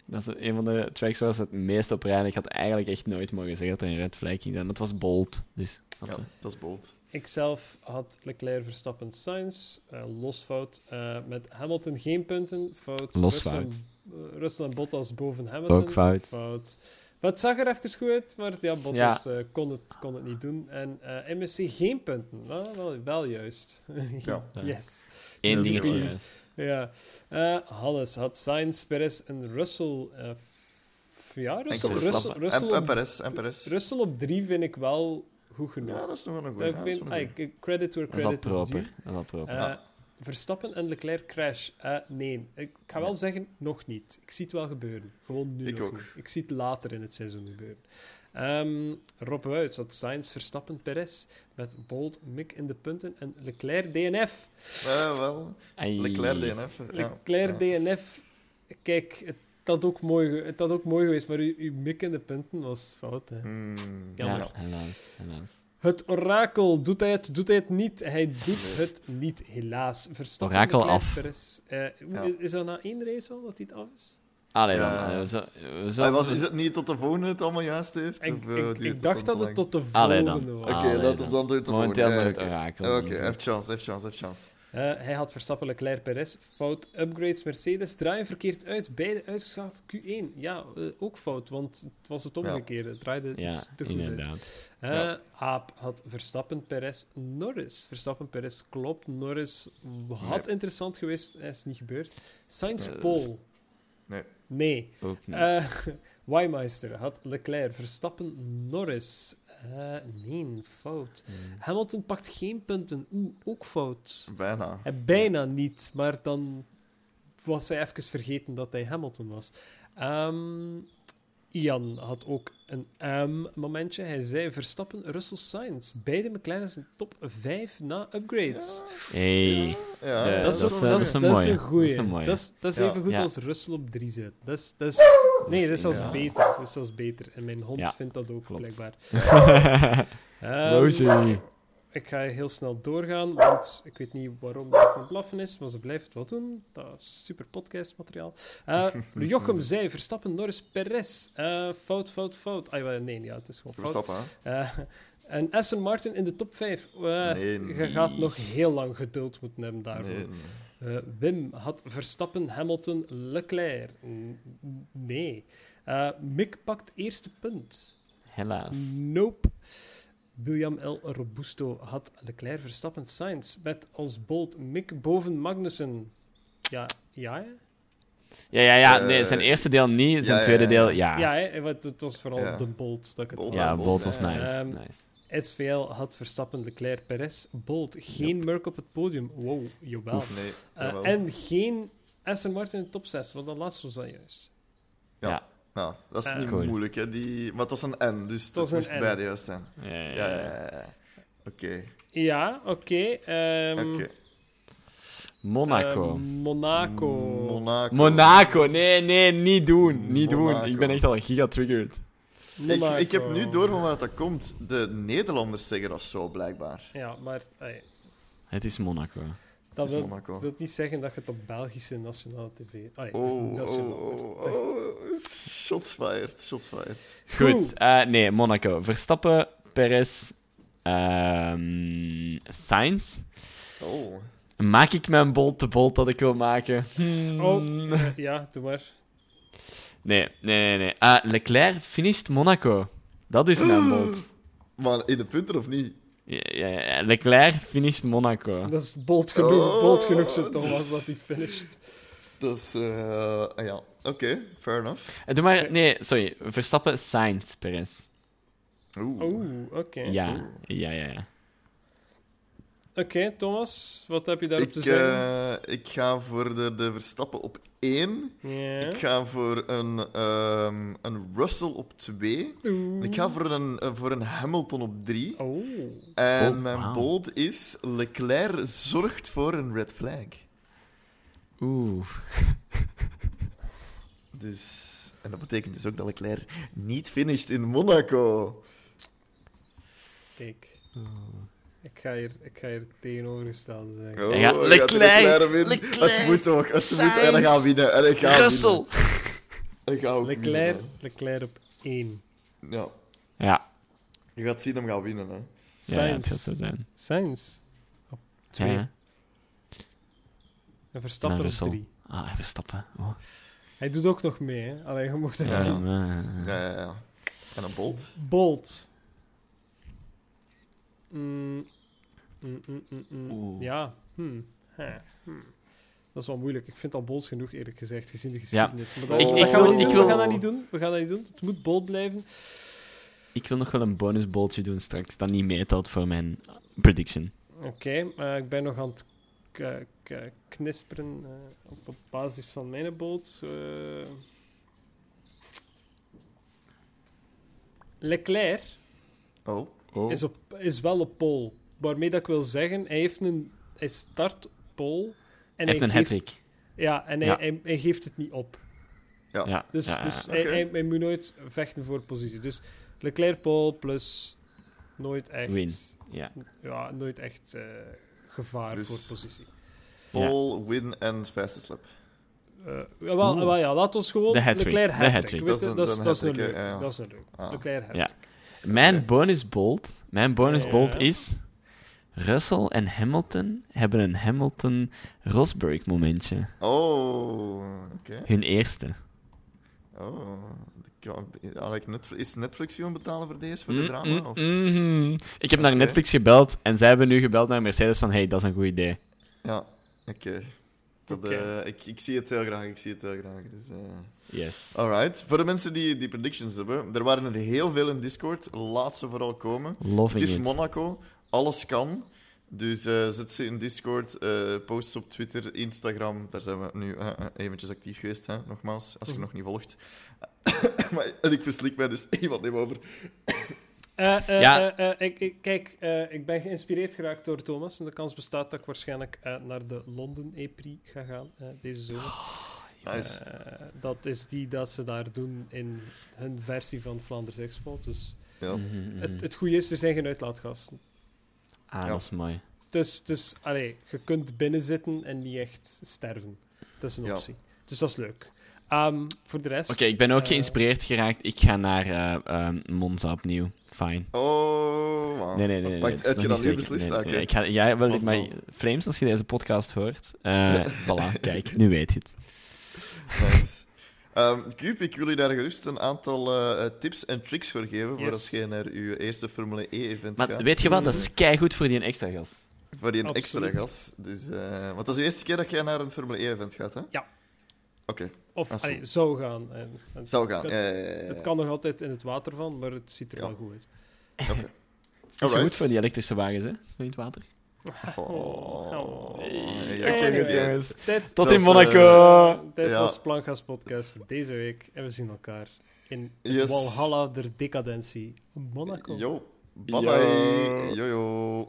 dat is een van de tracks waar ze het meest op rijden. Ik had eigenlijk echt nooit mogen zeggen dat er een red flag ging zijn. Dat was bold, dus snap Ja, dat is bold. Ik zelf had Leclerc, Verstappen, Sainz. eh los fout. Eh, met Hamilton geen punten. Fout. Los Russell, fout. eh, Russell en Bottas boven Hamilton. Ook fout. Fout. Het zag er even goed uit, maar ja, Bottas eh, kon, het, kon het niet doen. En eh, MSC geen punten. Nou, wel, wel juist. Ja. yes. Eén Ja, dingetje. Ja. Eh, Hannes had Sainz, Perez en Russell. eh, ja, Russell, Russell. Russell, En, op, Perez, en Perez. Russell op drie vind ik wel goed genoeg. Ja, dat is nog wel een. Ja, is vind, een goeie. credit where Dat is wel credit is due. Dat is proper. Eh, Ja. Verstappen en Leclerc crash. Eh, nee, ik ga wel zeggen, nog niet. Ik zie het wel gebeuren. Gewoon nu Ik nog ook. niet. Ik zie het later in het seizoen gebeuren. Ehm Rob Wuits had Sainz, Verstappen, Perez met Bolt, Mick in de punten en Leclerc DNF. Ja, wel. Leclerc DNF. Leclerc Ja. DNF, kijk, het had ook mooi, het had ook mooi geweest, maar uw, uw Mick in de punten was fout. Hè. Jammer. Ja, helaas. helaas. Het orakel, doet hij het, doet hij het niet? Hij doet het niet, helaas. Verstappen, Orakel af. Eh, hoe- Ja. is, is dat na één race al dat hij het af is? Allee, dan. Ja. eh, we zo- we zo- Hij was, is het niet tot de volgende het allemaal juist heeft? Ik, Of, eh, ik, ik dacht dat het tot de Allee, dan. volgende was. Oké, dat, dan. het Momenteel volgende. met Ja, het Oké, orakel. Oké, heeft chance, heeft chance, heeft chance. Eh, hij had Verstappen, Leclerc, Perez. Fout. Upgrades, Mercedes. Draaien verkeerd uit. Beide uitgeschakeld. Q1. Ja, eh, ook fout, want het was het omgekeerde. Het draaide Ja, te goed uit. inderdaad. Eh, Ja. Aap had Verstappen, Perez, Norris. Verstappen, Perez, klopt. Norris had Nee. interessant geweest. Is niet gebeurd. Sainz, Paul. Nee. Nee. Ook niet. Eh Weimeister had Leclerc, Verstappen, Norris. Eh, nee, fout. Hmm. Hamilton pakt geen punten. Oeh, ook fout. Bijna. Hij bijna niet, maar dan was hij even vergeten dat hij Hamilton was. Ehm, Ian had ook een AM-momentje. Hij zei Verstappen, Russell Sainz. Beide McLaren zijn top 5 na upgrades. Hey. Ja, Ja, dat, is dat is- dat, dat is, een dat is mooie. een goeie. Dat is een mooie. Dat is, dat is Ja. even goed Ja. als Russell op 3 zit. Dat is, dat is, nee, dat is zelfs Ja. beter. Dat is zelfs beter. En mijn hond Ja, vindt dat ook, klopt. blijkbaar. Um, Ehm, Rosie. Ik ga heel snel doorgaan, want ik weet niet waarom dat aan het blaffen is, maar ze blijven het wel doen. Dat is super podcastmateriaal. Eh Jochem zei, Verstappen, Norris, Perez. Eh, fout, fout, fout. Ah, nee, ja, het is gewoon fout. Verstappen, hè? Eh, en Aston Martin in de top 5. Eh, Nee, Je gaat nog heel lang geduld moeten hebben daarvoor. Nee, nee. Eh, Wim had Verstappen, Hamilton, Leclerc. Nee. Eh, Mick pakt eerste punt. Helaas. Nope. William L. Robusto had Leclerc, Verstappen, Sainz met als bolt Mick boven Magnussen. Ja, ja, hè? Ja, ja, ja. Eh, Nee, zijn eerste deel niet, zijn ja, ja, tweede ja. deel ja. Ja, hè? want het was vooral Ja. de bolt dat ik het Bolt. Ja, was Bolt Bolt, was nice. Ehm, nice. SVL had Verstappen, Leclerc, Perez, Bolt. Geen Merck op het podium. Wow, jawel. Nee, Eh, en geen Aston Martin in de top 6, want dat laatste was dat juist. Ja. Nou, dat is niet Cool. moeilijk, hè. Die... Maar het was een N, dus het een moest N. beide juist zijn. Ja, ja, Ja. Oké. Ja, oké. ehm, Oké. Monaco. ehm, Monaco. Monaco. Monaco, nee, nee, niet doen. Niet doen. Ik ben echt al giga triggered. Ik, Monaco. ik heb nu door van waar dat komt. De Nederlanders zeggen dat zo, blijkbaar. Ja, maar Het is Monaco. Dat wil, Monaco. wil niet zeggen dat je het op Belgische nationale tv... Ah, het is Oh, oh, nationaal. oh, oh. Shots fired, shots fired. Goed, eh, nee, Monaco. Verstappen, Perez, ehm Sainz. Oh. Maak ik mijn bolt de bolt dat ik wil maken? Hmm. Oh, eh, ja, doe maar. Nee, nee, nee. nee. Ah, Leclerc finished Monaco. Dat is mijn bolt. Maar in de punten of niet? Ja, ja, ja. Leclerc finished Monaco. Dat is bold genoeg, Oh, bold genoeg zo Thomas, is- dat hij finished. Dat is... eh, ah ja, oké, fair enough. Eh, Doe maar, nee, sorry. Verstappen, Sainz, Perez. Oeh. Oeh, oké. Ja, ja, ja. ja. Oké, Thomas, wat heb je daarop Ik, te zeggen? eh, ik ga voor de, de Verstappen op 1. ja. Ik ga voor een, ehm, een Russell op 2. Oeh. Ik ga voor een, eh, voor een Hamilton op 3. Oh. En Oh, mijn bold is Leclerc zorgt voor een red flag. Oeh. Dus, en dat betekent dus ook dat Leclerc niet finisht in Monaco. Kijk. Ik ga hier, ik ga hier tegenovergestelde zeggen. Oh, hij Leclerc, winnen. Leclerc, Het moet toch, het moet. En hij Sainz, gaat winnen. En hij gaat Russell. winnen. Hij gaat ook Leclerc, winnen. Leclerc op 1. hè. Ja, Ja. je gaat zien hem gaan winnen. Hè. Ja, ja, het Sainz. gaat zo zijn. Sainz. Op 2. Ja. En Verstappen Nou, op Russell. 3. Ah, Verstappen. Oh. Hij doet ook nog mee, hè? Alleen je mocht er Ja, ja. Ja, ja, ja. En een bolt. Bolt. Mm, mm, mm, mm, mm. Oeh. Ja. Hè, hmm. Dat is wel moeilijk. Ik vind al bold genoeg, eerlijk gezegd, gezien de geschiedenis. Maar dat, Ik- dat ik gaan we wil- niet ik doen. wil- We gaan dat niet doen. We gaan dat niet doen. Het moet bold blijven. Ik wil nog wel een bonusboltje doen straks, dat niet meetelt voor mijn prediction. Oké, eh, ik ben nog aan het knisperen eh, op, op basis van mijn bold. Eh, Leclerc Oh. Oh. is, op, is wel op pole. Waarmee dat ik wil zeggen, hij heeft een hij start pole. En Hij heeft een geeft- hat-trick. Ja, en hij, Ja. hij, hij geeft het niet op. Ja. Ja, Dus, ja, dus ja. hij, hij, hij moet nooit vechten voor positie. Dus Leclerc pole plus nooit echt, Win. ja. Ja, nooit echt eh, gevaar Dus- voor positie. Pole, win en fastest lap. Eh, ja, wel, wel, ja, laat ons gewoon De hat-trick. Leclerc hat-trick. Dat is een- leuk. Dat is een leuk. Ah. Leclerc hat Ja. Mijn Oké. bonusbolt, mijn bonusbolt Ja. is... Russell en Hamilton hebben een Hamilton-Rosberg momentje. Oh, oké. Hun eerste. Oh. Netflix, is Netflix gewoon betalen voor deze, voor de Mm, drama? mm, Of? mhm. Ik heb naar. Netflix gebeld en zij hebben nu gebeld naar Mercedes van hey, dat is een goed idee. Ja, oké. Dat, eh, ik, ik zie het heel graag, ik zie het heel graag. Dus, eh. Yes. Alright, voor de mensen die, die predictions hebben, er waren er heel veel in Discord. Laat ze vooral komen. Loving Het is it. Monaco, alles kan. Dus eh, zet ze in Discord, post ze op Twitter, Instagram. Daar zijn we nu eventjes actief geweest, hè, nogmaals, als je nog niet volgt. maar, en ik verslik mij dus iemand neem over. Eh, eh, Ja. eh, ik, ik, kijk, eh, ik ben geïnspireerd geraakt door Thomas. En de kans bestaat dat ik waarschijnlijk eh, naar de London E-Prix ga gaan eh, deze zomer. Nice. Eh, dat is die dat ze daar doen in hun versie van Flanders Expo. Dus Ja. Mhm, mhm. het, het goede is, er zijn geen uitlaatgasten. Ah, Ja. dat is mooi. Dus, dus allee, je kunt binnenzitten en niet echt sterven. Dat is een Ja. optie. Dus dat is leuk. Ehm, voor de rest... Oké, ik ben ook eh, geïnspireerd geraakt. Ik ga naar eh, ehm, Monza opnieuw. Fine. Oh, wauw. Nee, nee, nee. nee, Wacht, heb je dat nu beslist? Nee, Ah, nee, oké. ik ga, ja, wel, maar wel. Flames, als je deze podcast hoort, eh voilà, kijk, nu weet je het. Nice. Ehm Cube, ik wil je daar gerust een aantal tips en tricks voor geven voor als je naar je eerste Formule E-event gaat. weet je wat, dat is keigoed voor die extra gas. Voor die een Absoluut. extra gas. Dus, eh, want dat is de eerste keer dat jij naar een Formule E-event gaat, hè? Ja. Oké, Of Ah, allee, zou gaan. En, en zou gaan. Het, Ja, ja, ja, ja. het kan nog altijd in het water van, maar het ziet er Ja. wel goed uit. Oké. Dat is goed voor die elektrische wagens, hè? Zo in het water. Oh. Oh. Ja. Dit, Tot in Monaco! dit ja. was Plankgas Podcast voor deze week. En we zien elkaar in Yes. Walhalla der Decadentie. Monaco. Yo, bye Yo. bye. Yo, yo.